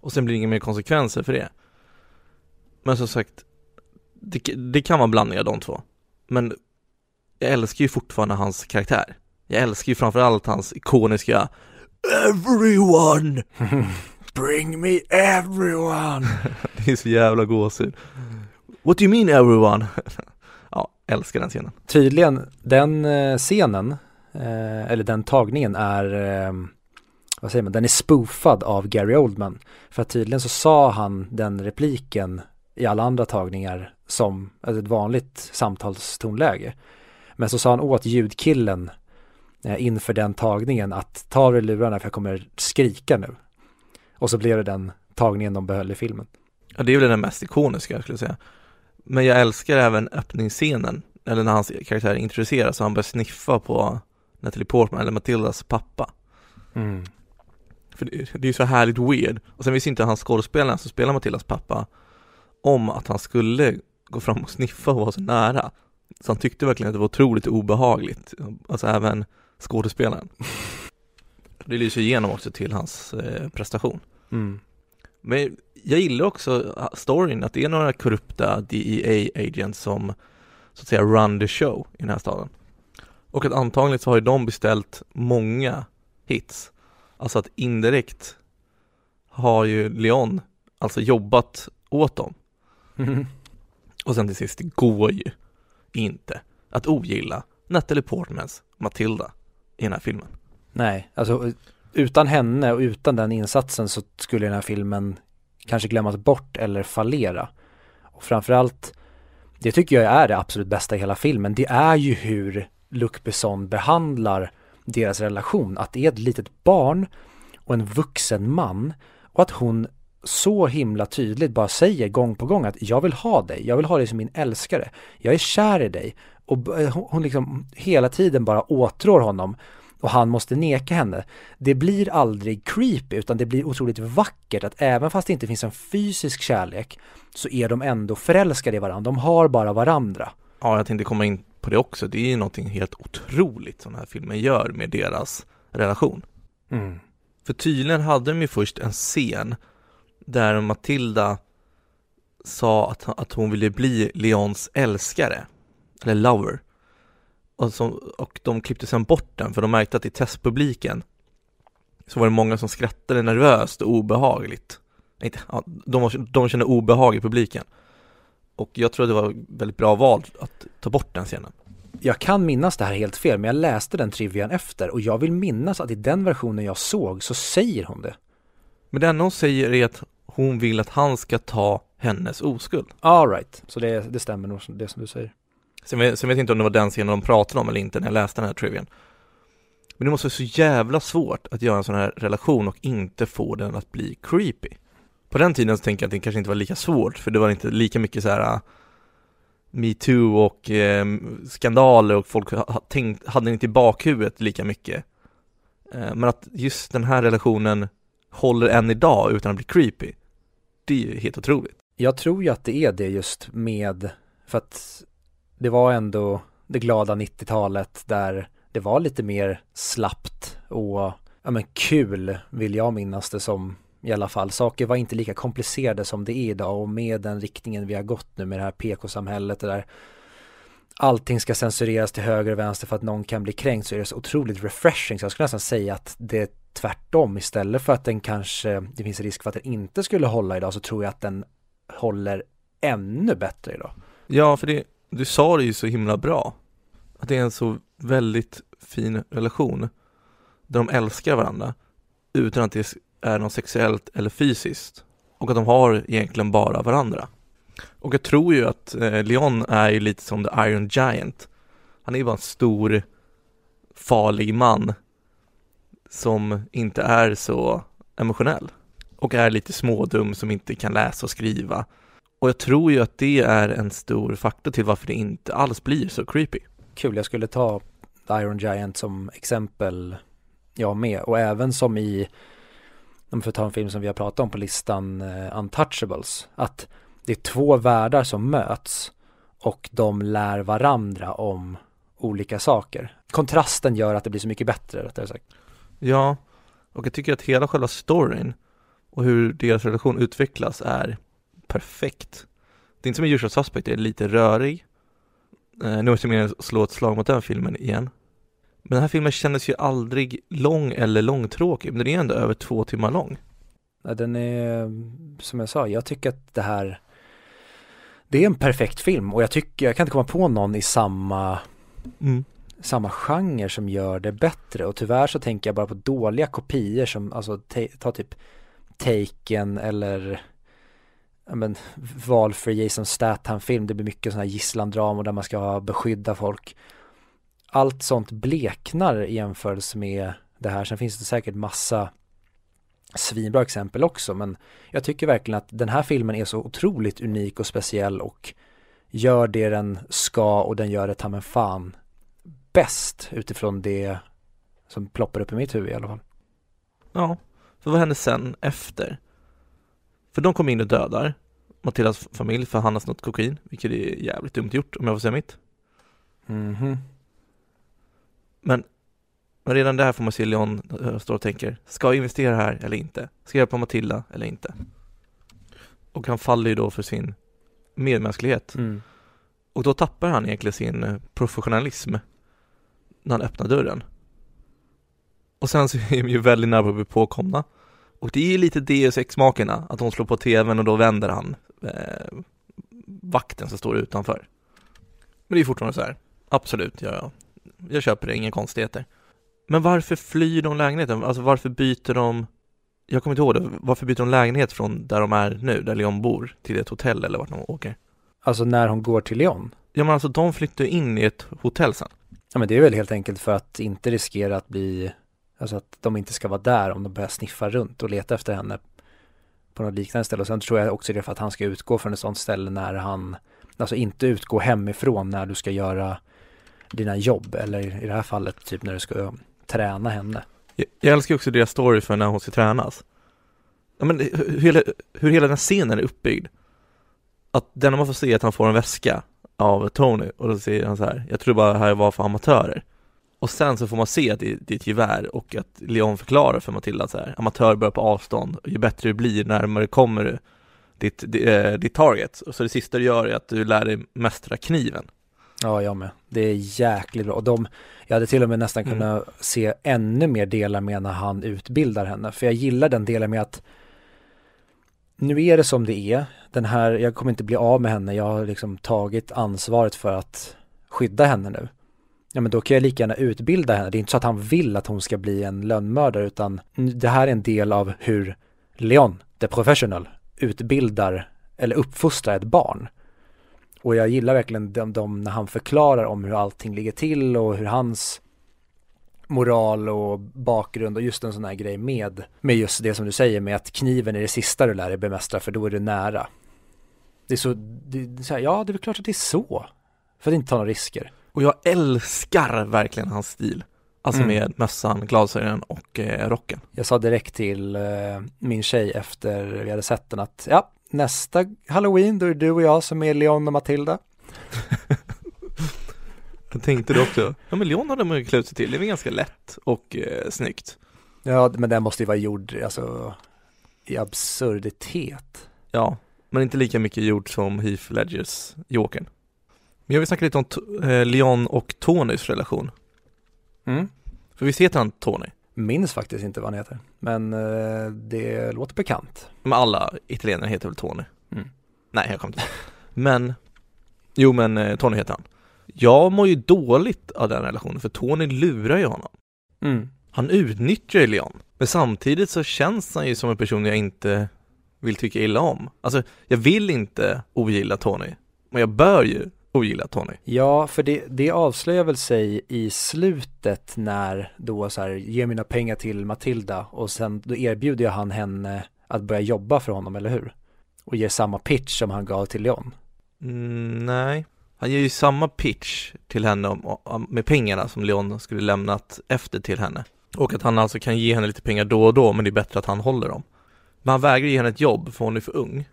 Och sen blir det inga mer konsekvenser för det. Men som sagt, det, det kan vara en blandning av de två. Men jag älskar ju fortfarande hans karaktär. Jag älskar ju framförallt hans ikoniska Everyone! (laughs) Bring me everyone! (laughs) Det är så jävla gåshud. What do you mean everyone? (laughs) ja, älskar den scenen. Tydligen, den eh, scenen, eh, eller den tagningen är, eh, vad säger man, den är spoofad av Gary Oldman. För att tydligen så sa han den repliken i alla andra tagningar som ett vanligt samtalstonläge. Men så sa han åt ljudkillen inför den tagningen att ta av dig lurarna för jag kommer skrika nu. Och så blev det den tagningen de behöll i filmen. Ja, det är väl den mest ikoniska skulle jag säga. Men jag älskar även öppningsscenen, eller när hans karaktär introduceras och han börjar sniffa på Natalie Portman eller Matildas pappa. Mm. För det, det är ju så härligt weird. Och sen visste inte han skådespelaren som spelar Matildas pappa om att han skulle gå fram och sniffa och vara så nära. Så han tyckte verkligen att det var otroligt obehagligt, alltså även skådespelaren. (laughs) Det lyser igenom också till hans eh, prestation. Mm. Men jag gillar också uh, storyn, att det är några korrupta DEA-agents som så att säga run the show i den här staden. Och att antagligen så har ju de beställt många hits. Alltså att indirekt har ju Leon alltså jobbat åt dem. Mm. Och sen till sist, det går ju inte att ogilla Natalie Portmans Matilda i den här filmen. Nej, alltså utan henne och utan den insatsen så skulle den här filmen kanske glömmas bort eller fallera. Och framförallt, det tycker jag är det absolut bästa i hela filmen, det är ju hur Luc Besson behandlar deras relation. Att det är ett litet barn och en vuxen man och att hon så himla tydligt bara säger gång på gång att jag vill ha dig, jag vill ha dig som min älskare, jag är kär i dig och hon liksom hela tiden bara åtrår honom och han måste neka henne. Det blir aldrig creepy utan det blir otroligt vackert att även fast det inte finns en fysisk kärlek så är de ändå förälskade i varandra. De har bara varandra. Ja, jag tänkte komma in på det också. Det är ju någonting helt otroligt som den här filmen gör med deras relation. Mm. För tydligen hade de ju först en scen där Matilda sa att, att hon ville bli Leons älskare, eller lover. Och, som, och de klippte sen bort den för de märkte att i testpubliken så var det många som skrattade nervöst och obehagligt. Inte, ja, de, var, de kände obehag i publiken. Och jag tror att det var väldigt bra val att ta bort den scenen. Jag kan minnas det här helt fel men jag läste den trivian efter och jag vill minnas att i den versionen jag såg så säger hon det. Men det enda hon säger är att hon vill att han ska ta hennes oskuld. All right, så det, det stämmer nog det som du säger. Sen vet, sen vet jag inte om det var den scenen de pratade om eller inte när jag läste den här trivian. Men det måste vara så jävla svårt att göra en sån här relation och inte få den att bli creepy. På den tiden så tänker jag att det kanske inte var lika svårt, för det var inte lika mycket så här ah, metoo och eh, skandaler och folk ha, tänkt, hade inte i bakhuvudet lika mycket. Eh, men att just den här relationen håller än idag utan att bli creepy, det är ju helt otroligt. Jag tror ju att det är det just med, för att det var ändå det glada 90-talet där det var lite mer slappt och ja men kul vill jag minnas det som i alla fall. Saker var inte lika komplicerade som det är idag och med den riktningen vi har gått nu med det här PK-samhället och där allting ska censureras till höger och vänster för att någon kan bli kränkt så är det så otroligt refreshing så jag skulle nästan säga att det är tvärtom istället för att den kanske, det finns risk för att den inte skulle hålla idag så tror jag att den håller ännu bättre idag. Ja, för det, du sa det ju så himla bra. Att det är en så väldigt fin relation där de älskar varandra utan att det är något sexuellt eller fysiskt och att de har egentligen bara varandra. Och jag tror ju att eh, Leon är ju lite som The Iron Giant. Han är ju bara en stor farlig man som inte är så emotionell och är lite smådum som inte kan läsa och skriva. Och jag tror ju att det är en stor faktor till varför det inte alls blir så creepy. Kul, jag skulle ta Iron Giant som exempel jag med och även som i om får ta en film som vi har pratat om på listan eh, Untouchables att det är två världar som möts och de lär varandra om olika saker. Kontrasten gör att det blir så mycket bättre rättare sagt. Ja, och jag tycker att hela själva storyn och hur deras relation utvecklas är perfekt. Det är inte som i Usual Suspect, det är lite rörig. Eh, nu måste jag mer slå ett slag mot den filmen igen. Men den här filmen kändes ju aldrig lång eller långtråkig, men den är ändå över två timmar lång. Ja, Den är, som jag sa, jag tycker att det här det är en perfekt film och jag tycker, jag kan inte komma på någon i samma Mm. samma genre som gör det bättre och tyvärr så tänker jag bara på dåliga kopior som, alltså ta, typ Taken eller men valfri Jason Statham-film, det blir mycket sådana här gisslandramor där man ska beskydda folk. Allt sånt bleknar i jämförelse med det här, sen finns det säkert massa svinbra exempel också men jag tycker verkligen att den här filmen är så otroligt unik och speciell och gör det den ska och den gör det ta mig fan bäst utifrån det som ploppar upp i mitt huvud i alla fall. Ja, för vad hände sen efter? För de kom in och dödar Matildas familj för han har snott kokain, vilket är jävligt dumt gjort om jag får säga mitt. Mhm. Men, men redan där får man se Leon eh, stå och tänker, ska jag investera här eller inte? Ska jag hjälpa Matilda eller inte? Och han faller ju då för sin medmänsklighet. Mm. Och då tappar han egentligen sin eh, professionalism när han öppnar dörren. Och sen så är de ju väldigt nära på att bli påkomna. Och det är ju lite Deus Ex-makerna, att de slår på tvn och då vänder han eh, vakten som står utanför. Men det är fortfarande så här, absolut, jag, jag köper det, inga konstigheter. Men varför flyr de lägenheten? Alltså varför byter de, jag kommer inte ihåg det, varför byter de lägenhet från där de är nu, där Leon bor, till ett hotell eller vart de åker? Alltså när hon går till Leon. Ja men alltså de flyttar in i ett hotell sen. Ja men det är väl helt enkelt för att inte riskera att bli, alltså att de inte ska vara där om de börjar sniffa runt och leta efter henne på något liknande ställe. Och sen tror jag också det är för att han ska utgå från ett sånt ställe när han, alltså inte utgå hemifrån när du ska göra dina jobb eller i det här fallet typ när du ska träna henne. Jag, jag älskar också deras story för när hon ska tränas. Ja, men hur, hur, hela, hur hela den scenen är uppbyggd. Att den man får se är att han får en väska av Tony och då säger han så här, jag tror bara det här var för amatörer. Och sen så får man se att det, det är ett gevär och att Leon förklarar för Matilda så här, amatör börjar på avstånd, ju bättre det blir närmare kommer du ditt, ditt, eh, ditt target. Och så det sista du gör är att du lär dig mästra kniven. Ja, jag med. Det är jäkligt bra. Och de, jag hade till och med nästan Mm. kunnat se ännu mer delar med när han utbildar henne. För jag gillar den delen med att nu är det som det är. Den här, jag kommer inte bli av med henne. Jag har liksom tagit ansvaret för att skydda henne nu. Ja men då kan jag lika gärna utbilda henne. Det är inte så att han vill att hon ska bli en lönnmördare utan det här är en del av hur Leon, the professional, utbildar eller uppfostrar ett barn. Och jag gillar verkligen de, de när han förklarar om hur allting ligger till och hur hans moral och bakgrund och just en sån här grej med, med just det som du säger med att kniven är det sista du lär dig bemästra för då är du nära. Det är så, det, det är så här, ja det är väl klart att det är så. För att inte ta några risker. Och jag älskar verkligen hans stil. Alltså Mm. med mössan, glasögonen och eh, rocken. Jag sa direkt till eh, min tjej efter vi hade sett den att ja, nästa halloween då är det du och jag som är Leon och Matilda. (laughs) Jag tänkte det också. Ja men Leon hade man ju klä ut sig till, det är väl ganska lätt och eh, snyggt. Ja, men den måste ju vara gjord, alltså i absurditet. Ja, men inte lika mycket gjort som Heath Ledgers Jokern. Men jag vill snacka lite om eh, Leon och Tonys relation. Mm. För visst heter han Tony? Minns faktiskt inte vad han heter, men eh, det låter bekant. Men alla italienare heter väl Tony? Mm. Nej, jag kommer inte. Men, jo men eh, Tony heter han. Jag mår ju dåligt av den relationen, för Tony lurar ju honom. Mm. Han utnyttjar ju Leon. Men samtidigt så känns han ju som en person jag inte vill tycka illa om. Alltså, jag vill inte ogilla Tony. Men jag bör ju ogilla Tony. Ja, för det, det avslöjar väl sig i slutet när då så här, ge mina pengar till Matilda och sen då erbjuder jag han henne att börja jobba för honom, eller hur? Och ger samma pitch som han gav till Leon. Mm, nej. Han ger ju samma pitch till henne om, om, med pengarna som Leon skulle lämnat efter till henne. Och att han alltså kan ge henne lite pengar då och då, men det är bättre att han håller dem. Men han vägrar ge henne ett jobb för hon är för ung.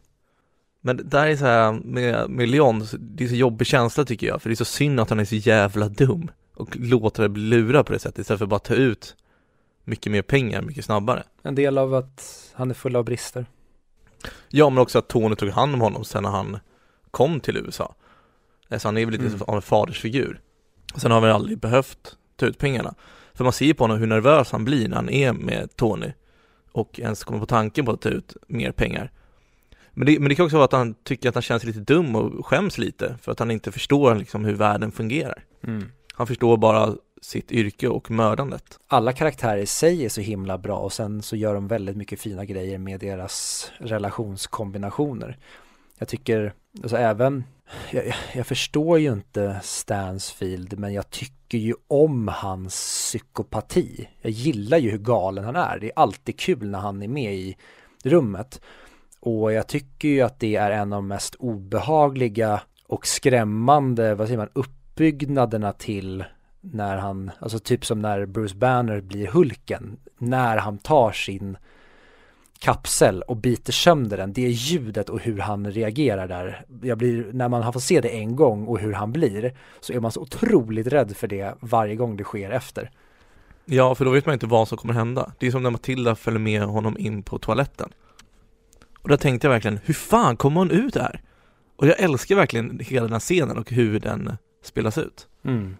Men det där är så här med, med Leon, det är så jobbig känsla tycker jag, för det är så synd att han är så jävla dum och låter det bli lurad på det sättet istället för att bara ta ut mycket mer pengar mycket snabbare. En del av att han är full av brister. Ja, men också att Tony tog hand om honom sen när han kom till USA. Eh, Så han är väl lite Mm. av en fadersfigur. Sen har väl aldrig behövt ta ut pengarna. För man ser på honom hur nervös han blir när han är med Tony och ens kommer på tanken på att ta ut mer pengar. Men det, men det kan också vara att han tycker att han känns lite dum och skäms lite för att han inte förstår liksom hur världen fungerar. Mm. Han förstår bara sitt yrke och mördandet. Alla karaktärer i sig är så himla bra och sen så gör de väldigt mycket fina grejer med deras relationskombinationer. Jag tycker, alltså även, jag, jag förstår ju inte Stansfield men jag tycker ju om hans psykopati. Jag gillar ju hur galen han är. Det är alltid kul när han är med i rummet. Och jag tycker ju att det är en av de mest obehagliga och skrämmande, vad säger man, uppbyggnaderna till när han, alltså typ som när Bruce Banner blir Hulken, när han tar sin kapsel och biter sönder den, det är ljudet och hur han reagerar där. Jag blir, när man har fått se det en gång och hur han blir, så är man så otroligt rädd för det varje gång det sker efter. Ja, för då vet man inte vad som kommer hända. Det är som när Matilda följer med honom in på toaletten. Och där tänkte jag verkligen, hur fan kommer hon ut där? Och jag älskar verkligen hela den här scenen och hur den spelas ut. Mm.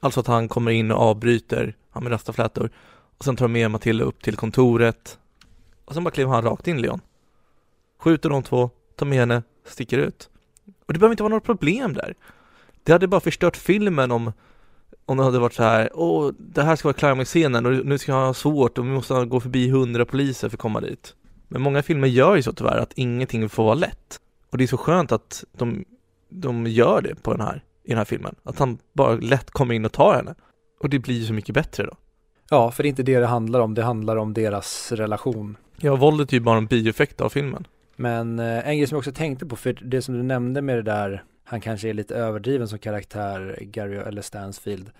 Alltså att han kommer in och avbryter, han med rastaflätor och sen tar med Matilda upp till kontoret och sen bara kliver han rakt in Leon. Skjuter de två, tar med henne, sticker ut. Och det behöver inte vara några problem där. Det hade bara förstört filmen om om det hade varit så här, åh, det här ska vara climax-scenen och nu ska jag ha svårt och vi måste gå förbi hundra poliser för att komma dit. Men många filmer gör ju så tyvärr att ingenting får vara lätt. Och det är så skönt att de, de gör det på den här, i den här filmen. Att han bara lätt kommer in och tar henne. Och det blir ju så mycket bättre då. Ja, för det är inte det det handlar om, det handlar om deras relation. Ja, våldet är ju bara en bieffekt av filmen. Men eh, en grej som jag också tänkte på, för det som du nämnde med det där, han kanske är lite överdriven som karaktär, Gary eller Stansfield.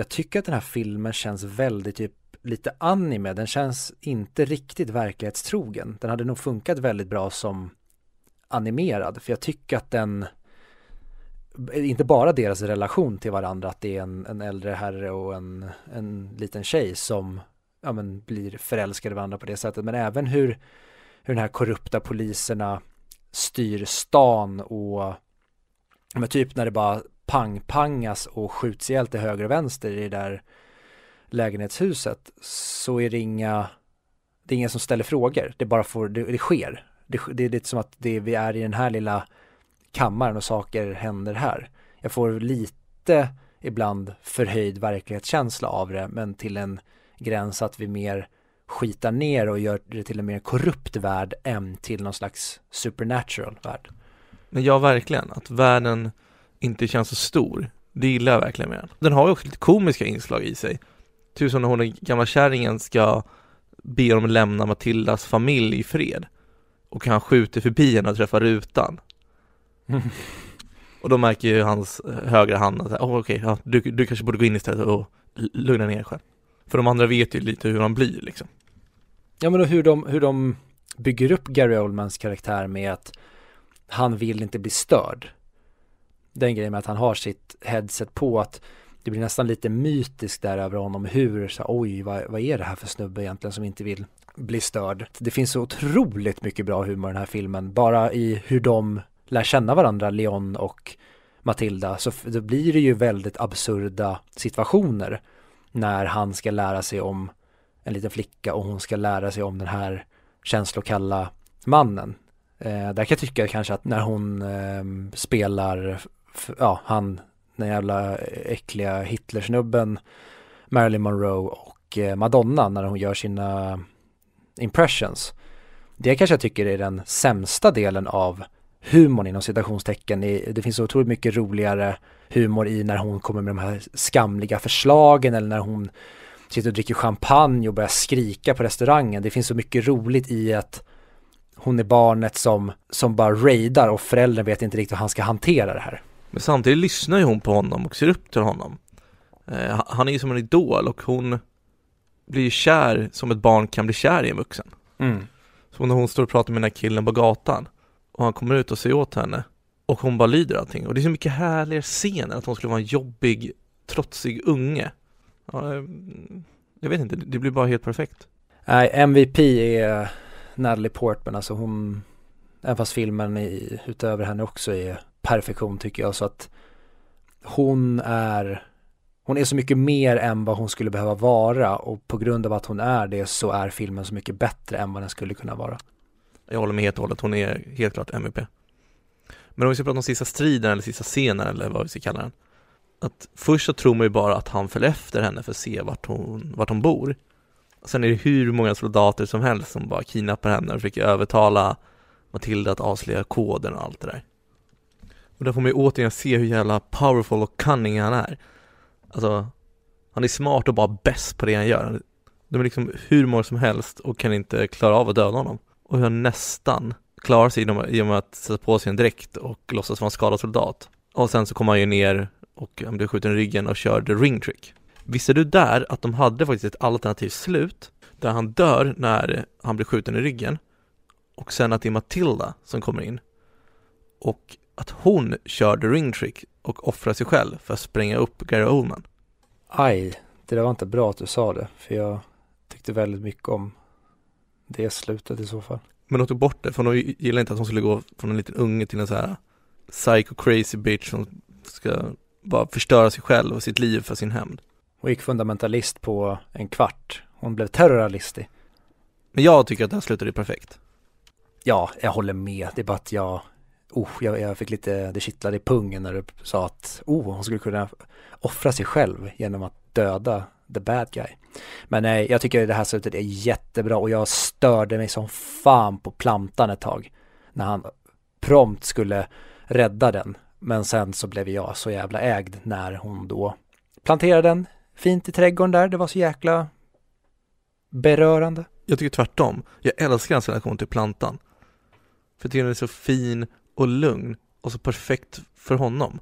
Jag tycker att den här filmen känns väldigt typ lite anime, den känns inte riktigt verklighetstrogen. Den hade nog funkat väldigt bra som animerad, för jag tycker att den inte bara deras relation till varandra, att det är en, en äldre herre och en, en liten tjej som ja, men, blir förälskade i varandra på det sättet, men även hur, hur den här korrupta poliserna styr stan och men typ när det bara pang-pangas och skjuts ihjäl till höger och vänster i det där lägenhetshuset så är det inga det är ingen som ställer frågor, det bara får, det, det sker. Det, det är lite som att det, vi är i den här lilla kammaren och saker händer här. Jag får lite ibland förhöjd verklighetskänsla av det men till en gräns att vi mer skitar ner och gör det till en mer korrupt värld än till någon slags supernatural värld. Men ja, verkligen. Att världen inte känns så stor. Det gillar jag verkligen med den. Den har ju också lite komiska inslag i sig. Typ som när hon den gamla kärringen ska be dem lämna Matildas familj i fred. Och han skjuter förbi henne och träffar rutan. (laughs) Och då märker ju hans eh, högra hand att, oh, okej, ja, du, du kanske borde gå in istället och lugna ner själv. För de andra vet ju lite hur han blir liksom. Ja men och hur de, hur de bygger upp Gary Oldmans karaktär med att han vill inte bli störd. Den grejen med att han har sitt headset på att det blir nästan lite mytiskt där över honom hur, så, oj vad, vad är det här för snubbe egentligen som inte vill bli störd. Det finns så otroligt mycket bra humor i den här filmen, bara i hur de lär känna varandra, Leon och Matilda, så då blir det ju väldigt absurda situationer när han ska lära sig om en liten flicka och hon ska lära sig om den här känslokalla mannen. Eh, där kan jag tycka kanske att när hon eh, spelar, ja han, den jävla äckliga Hitlersnubben, Marilyn Monroe och eh, Madonna när hon gör sina impressions. Det kanske jag tycker är den sämsta delen av humorn inom citationstecken. Det det finns så otroligt mycket roligare humor i när hon kommer med de här skamliga förslagen eller när hon sitter och dricker champagne och börjar skrika på restaurangen. Det finns så mycket roligt i att hon är barnet som, som bara raidar och föräldern vet inte riktigt hur han ska hantera det här. Men samtidigt lyssnar ju hon på honom och ser upp till honom. Eh, ha- han är ju som en idol och hon blir ju kär som ett barn kan bli kär i en vuxen. Så när hon står och pratar med den här killen på gatan och han kommer ut och säger åt henne och hon bara lyder allting. Och det är så mycket härligare scener att hon skulle vara en jobbig, trotsig unge. Ja, eh, jag vet inte, det blir bara helt perfekt. Nej, MVP är Natalie Portman, alltså hon, även fast filmen i, utöver henne också är perfektion tycker jag, så att hon är, hon är så mycket mer än vad hon skulle behöva vara och på grund av att hon är det så är filmen så mycket bättre än vad den skulle kunna vara. Jag håller med helt och hållet, hon är helt klart MVP. Men om vi ska prata om sista striden eller sista scenen eller vad vi ska kalla den. Att först så tror man ju bara att han följer efter henne för att se vart hon, vart hon bor. Sen är det hur många soldater som helst som bara kidnappar henne och försöker övertala Matilda att avslöja koden och allt det där. Och där får man ju återigen se hur jävla powerful och cunning han är. Alltså, han är smart och bara bäst på det han gör. De är liksom hur många som helst och kan inte klara av att döda honom. Och hur han nästan klarar sig genom- i och med att sätta på sig en dräkt och låtsas vara en skadad soldat. Och sen så kommer han ju ner och han blir skjuten i ryggen och kör the ring trick. Visste du där att de hade faktiskt ett alternativt slut där han dör när han blir skjuten i ryggen och sen att det är Matilda som kommer in och att hon kör the ring trick och offrar sig själv för att spränga upp Gary Oldman. Aj, det där var inte bra att du sa det, för jag tyckte väldigt mycket om det slutet i så fall. Men de tog bort det för de gillade inte att hon skulle gå från en liten unge till en så här psycho crazy bitch som ska bara förstöra sig själv och sitt liv för sin hämnd. Hon gick fundamentalist på en kvart. Hon blev terroralistig. Men jag tycker att det här slutet är perfekt. Ja, jag håller med. Det är bara att jag, oh, jag, jag fick lite, det kittlade i pungen när du sa att, oh, hon skulle kunna offra sig själv genom att döda the bad guy. Men nej, jag tycker det här slutet är jättebra och jag störde mig som fan på plantan ett tag. När han prompt skulle rädda den. Men sen så blev jag så jävla ägd när hon då planterade den fint i trädgården där. Det var så jäkla berörande. Jag tycker tvärtom. Jag älskar hans relation till plantan. För jag tycker den är så fin och lugn och så perfekt för honom.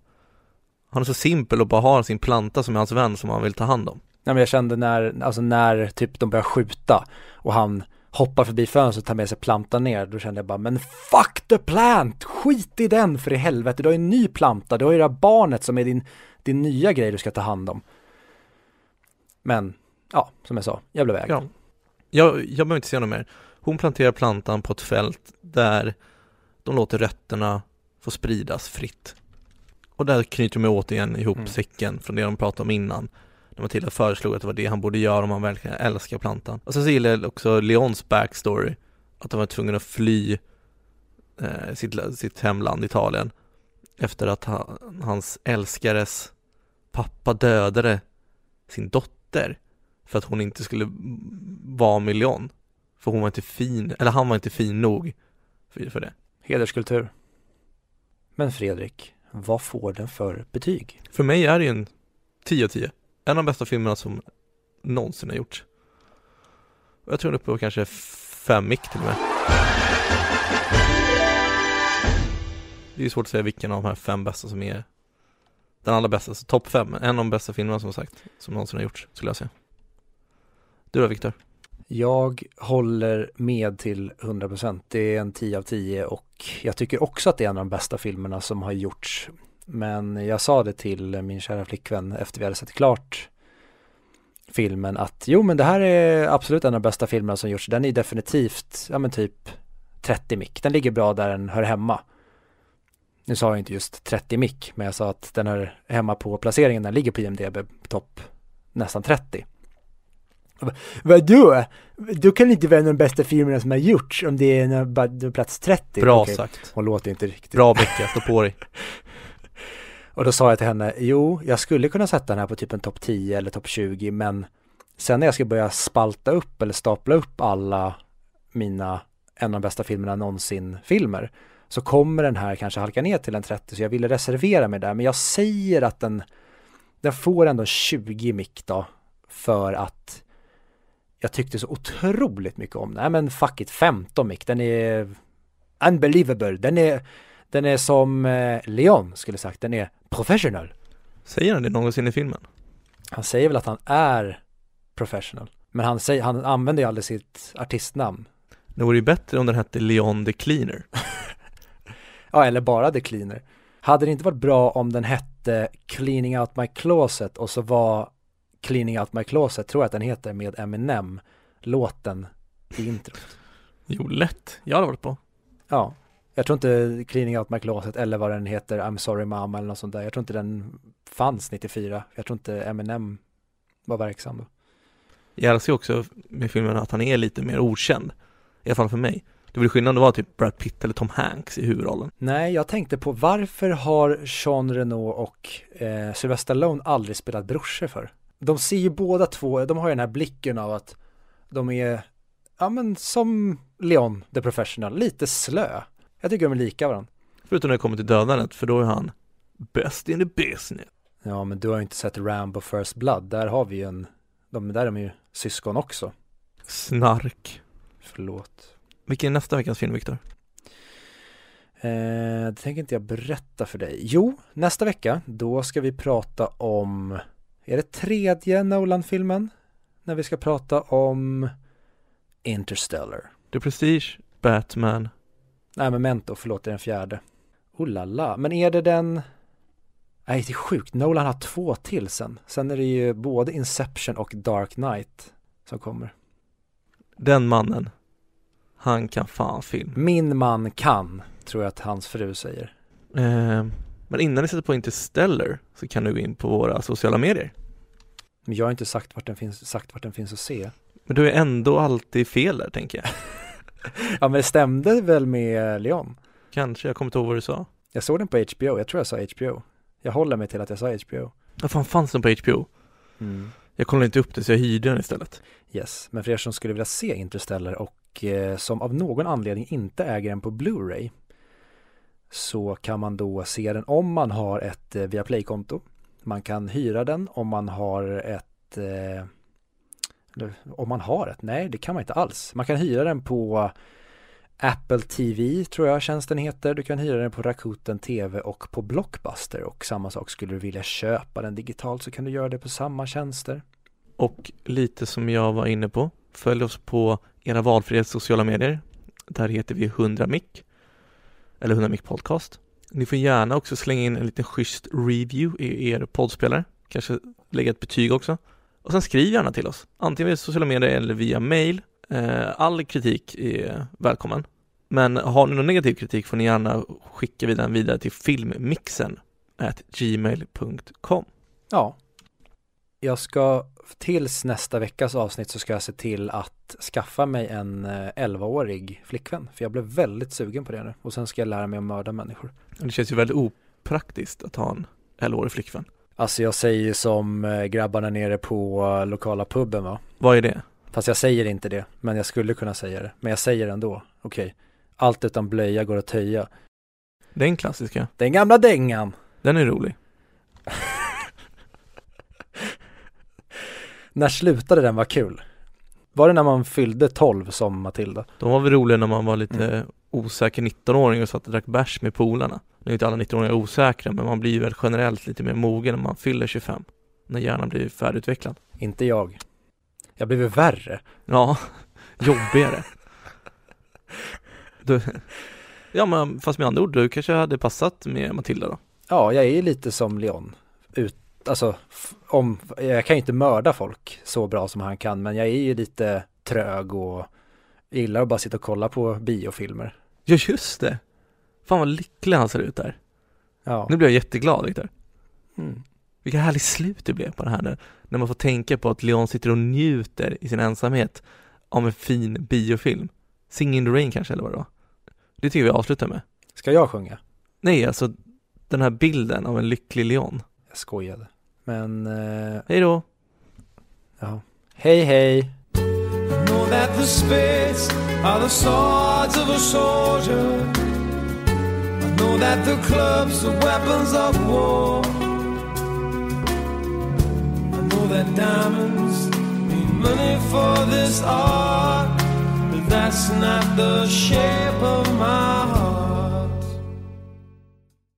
Han är så simpel och bara har sin planta som är hans vän som han vill ta hand om. Nej men jag kände när, alltså när typ de börjar skjuta och han hoppar förbi fönstret och tar med sig plantan ner, då kände jag bara men fuck the plant! Skit i den för i helvete, du har ju en ny planta, du har ju det här barnet som är din, din nya grej du ska ta hand om. Men, ja, som jag sa, jag blev ägd. Ja. Jag, jag behöver inte säga något mer. Hon planterar plantan på ett fält där de låter rötterna få spridas fritt. Och där knyter de återigen ihop Mm. säcken från det de pratade om innan. När Matilda föreslog att det var det han borde göra om han verkligen älskar plantan. Och sen så gillar jag också Leons backstory. Att han var tvungen att fly eh, sitt, sitt hemland Italien. Efter att ha, hans älskares pappa dödade sin dotter. För att hon inte skulle vara med Leon. För hon var inte fin, eller han var inte fin nog för, för det. Hederskultur. Men Fredrik, vad får den för betyg? För mig är det ju en 10 av 10. En av de bästa filmerna som någonsin har gjorts. Och jag tror den är uppe på kanske fem mick till och med. Det är ju svårt att säga vilken av de här fem bästa som är den allra bästa, så topp fem. En av de bästa filmerna som sagt, som någonsin har gjorts, skulle jag säga. Du då Viktor? Jag håller med till 100%. Det är en 10 av 10 och jag tycker också att det är en av de bästa filmerna som har gjorts. Men jag sa det till min kära flickvän efter vi hade sett klart filmen att jo men det här är absolut en av de bästa filmerna som gjorts. Den är definitivt, ja men typ 30 mick. Den ligger bra där den hör hemma. Nu sa jag inte just 30 mick, men jag sa att den hör hemma på placeringen. Den ligger på IMDB topp nästan 30. Vadå? Då kan inte vara en av de bästa filmerna som har gjorts om det är bara plats 30. Bra Okej, sagt. Hon låter inte riktigt. Bra Becka, stå på dig. (laughs) Och då sa jag till henne, jo, jag skulle kunna sätta den här på typ en topp 10 eller topp 20, men sen när jag ska börja spalta upp eller stapla upp alla mina en av de bästa filmerna någonsin filmer, så kommer den här kanske halka ner till en 30, så jag ville reservera mig där, men jag säger att den, den får ändå 20 mick då, för att jag tyckte så otroligt mycket om den. Nej men fuck it, 15 mick, den är unbelievable, den är, den är som eh, Leon skulle sagt, den är professional. Säger han det någonsin i filmen? Han säger väl att han är professional. Men han, säger, han använder ju aldrig sitt artistnamn. Det vore ju bättre om den hette Leon the Cleaner. (laughs) Ja, eller bara The Cleaner. Hade det inte varit bra om den hette Cleaning Out My Closet och så var Cleaning Out My Closet, tror jag att den heter, med Eminem, låten i introt. Jo, lätt. Jag hade varit på. Ja, jag tror inte Cleaning Out My Closet eller vad den heter, I'm Sorry Mama eller något sånt där. Jag tror inte den fanns 94. Jag tror inte Eminem var verksam då. Jag älskar också med filmen att han är lite mer okänd. I alla fall för mig. Det var skillnad om det var typ Brad Pitt eller Tom Hanks i huvudrollen. Nej, jag tänkte på varför har Jean Reno och eh, Sylvester Stallone aldrig spelat brorsor för? De ser ju båda två, de har ju den här blicken av att de är, ja men som Leon the Professional, lite slö. Jag tycker de är lika varandra. Förutom när det kommer till dödandet, för då är han best in the business. Ja, men du har ju inte sett Rambo First Blood, där har vi ju en, de där är de ju syskon också. Snark. Förlåt. Vilken är nästa veckans film, Viktor? Eh, det tänker inte jag berätta för dig. Jo, nästa vecka, då ska vi prata om, är det tredje Nolan-filmen? När vi ska prata om Interstellar. The Prestige, Batman. Nej, Memento, förlåt, det är den fjärde. Oh la la, men är det den? Nej, det är sjukt. Nolan har två till sen. Sen är det ju både Inception och Dark Knight som kommer. Den mannen, han kan fan film. Min man kan, tror jag att hans fru säger. Eh, men innan ni sätter på Interstellar så kan du gå in på våra sociala medier. Men jag har inte sagt vart den finns, sagt vart den finns att se. Men du är ändå alltid fel där, tänker jag. (laughs) Ja, men det stämde väl med Leon? Kanske, jag kommer inte ihåg vad du sa. Jag såg den på HBO, jag tror jag sa HBO. Jag håller mig till att jag sa HBO. Vad fan fanns den på HBO? Mm. Jag kollade inte upp det så jag hyrde den istället. Yes, men för er som skulle vilja se Interstellar och eh, som av någon anledning inte äger den på Blu-ray så kan man då se den om man har ett eh, Viaplay-konto. Man kan hyra den om man har ett eh, om man har ett, nej det kan man inte alls. Man kan hyra den på Apple TV tror jag tjänsten heter. Du kan hyra den på Rakuten TV och på Blockbuster och samma sak skulle du vilja köpa den digitalt så kan du göra det på samma tjänster. Och lite som jag var inne på, följ oss på era valfria sociala medier. Där heter vi 100mic eller 100mic podcast. Ni får gärna också slänga in en liten schysst review i er poddspelare. Kanske lägga ett betyg också. Och sen skriv gärna till oss, antingen via sociala medier eller via mail. Eh, all kritik är välkommen. Men har ni någon negativ kritik får ni gärna skicka den vidare till filmmixen at gmail.com. Ja. Jag ska, tills nästa veckas avsnitt så ska jag se till att skaffa mig en eh, 11-årig flickvän. För jag blev väldigt sugen på det nu. Och sen ska jag lära mig att mörda människor. Det känns ju väldigt opraktiskt att ha en 11-årig flickvän. Alltså jag säger ju som eh, grabbarna nere på eh, lokala puben va. Vad är det? Fast jag säger inte det. Men jag skulle kunna säga det. Men jag säger det ändå. Okej. Allt utan blöja går att töja. Den klassiska. Den gamla dängan. Den är rolig. (laughs) När slutade den vara kul? Var det när man fyllde 12 som Matilda? De var väl roliga när man var lite osäker 19-åring och satt och drack bärs med polarna. Nu är inte alla 19-åringar osäkra, men man blir väl generellt lite mer mogen när man fyller 25. När hjärnan blir färdigutvecklad. Inte jag. Jag blev värre. Ja, (laughs) jobbigare. Du, ja men fast med andra ord, du kanske hade passat med Matilda då? Ja, jag är lite som Leon. Ut, alltså, om, jag kan ju inte mörda folk så bra som han kan, men jag är ju lite trög och gillar att bara sitta och kolla på biofilmer. Ja just det! Fan vad lycklig han ser ut där. Ja. Nu blir jag jätteglad Viktor. Mm. Vilka härligt slut det blev på det här nu. När man får tänka på att Leon sitter och njuter i sin ensamhet av en fin biofilm. Sing in the rain kanske, eller vad det var. Det tycker vi avslutar med. Ska jag sjunga? Nej, alltså den här bilden av en lycklig Leon. Jag skojade. Men, eh, Hej då! ja. Hej hej! know that the spits are the swords of a soldier. I know that the clubs are weapons of war. I know that diamonds mean money for this art, but that's not the shape of my heart.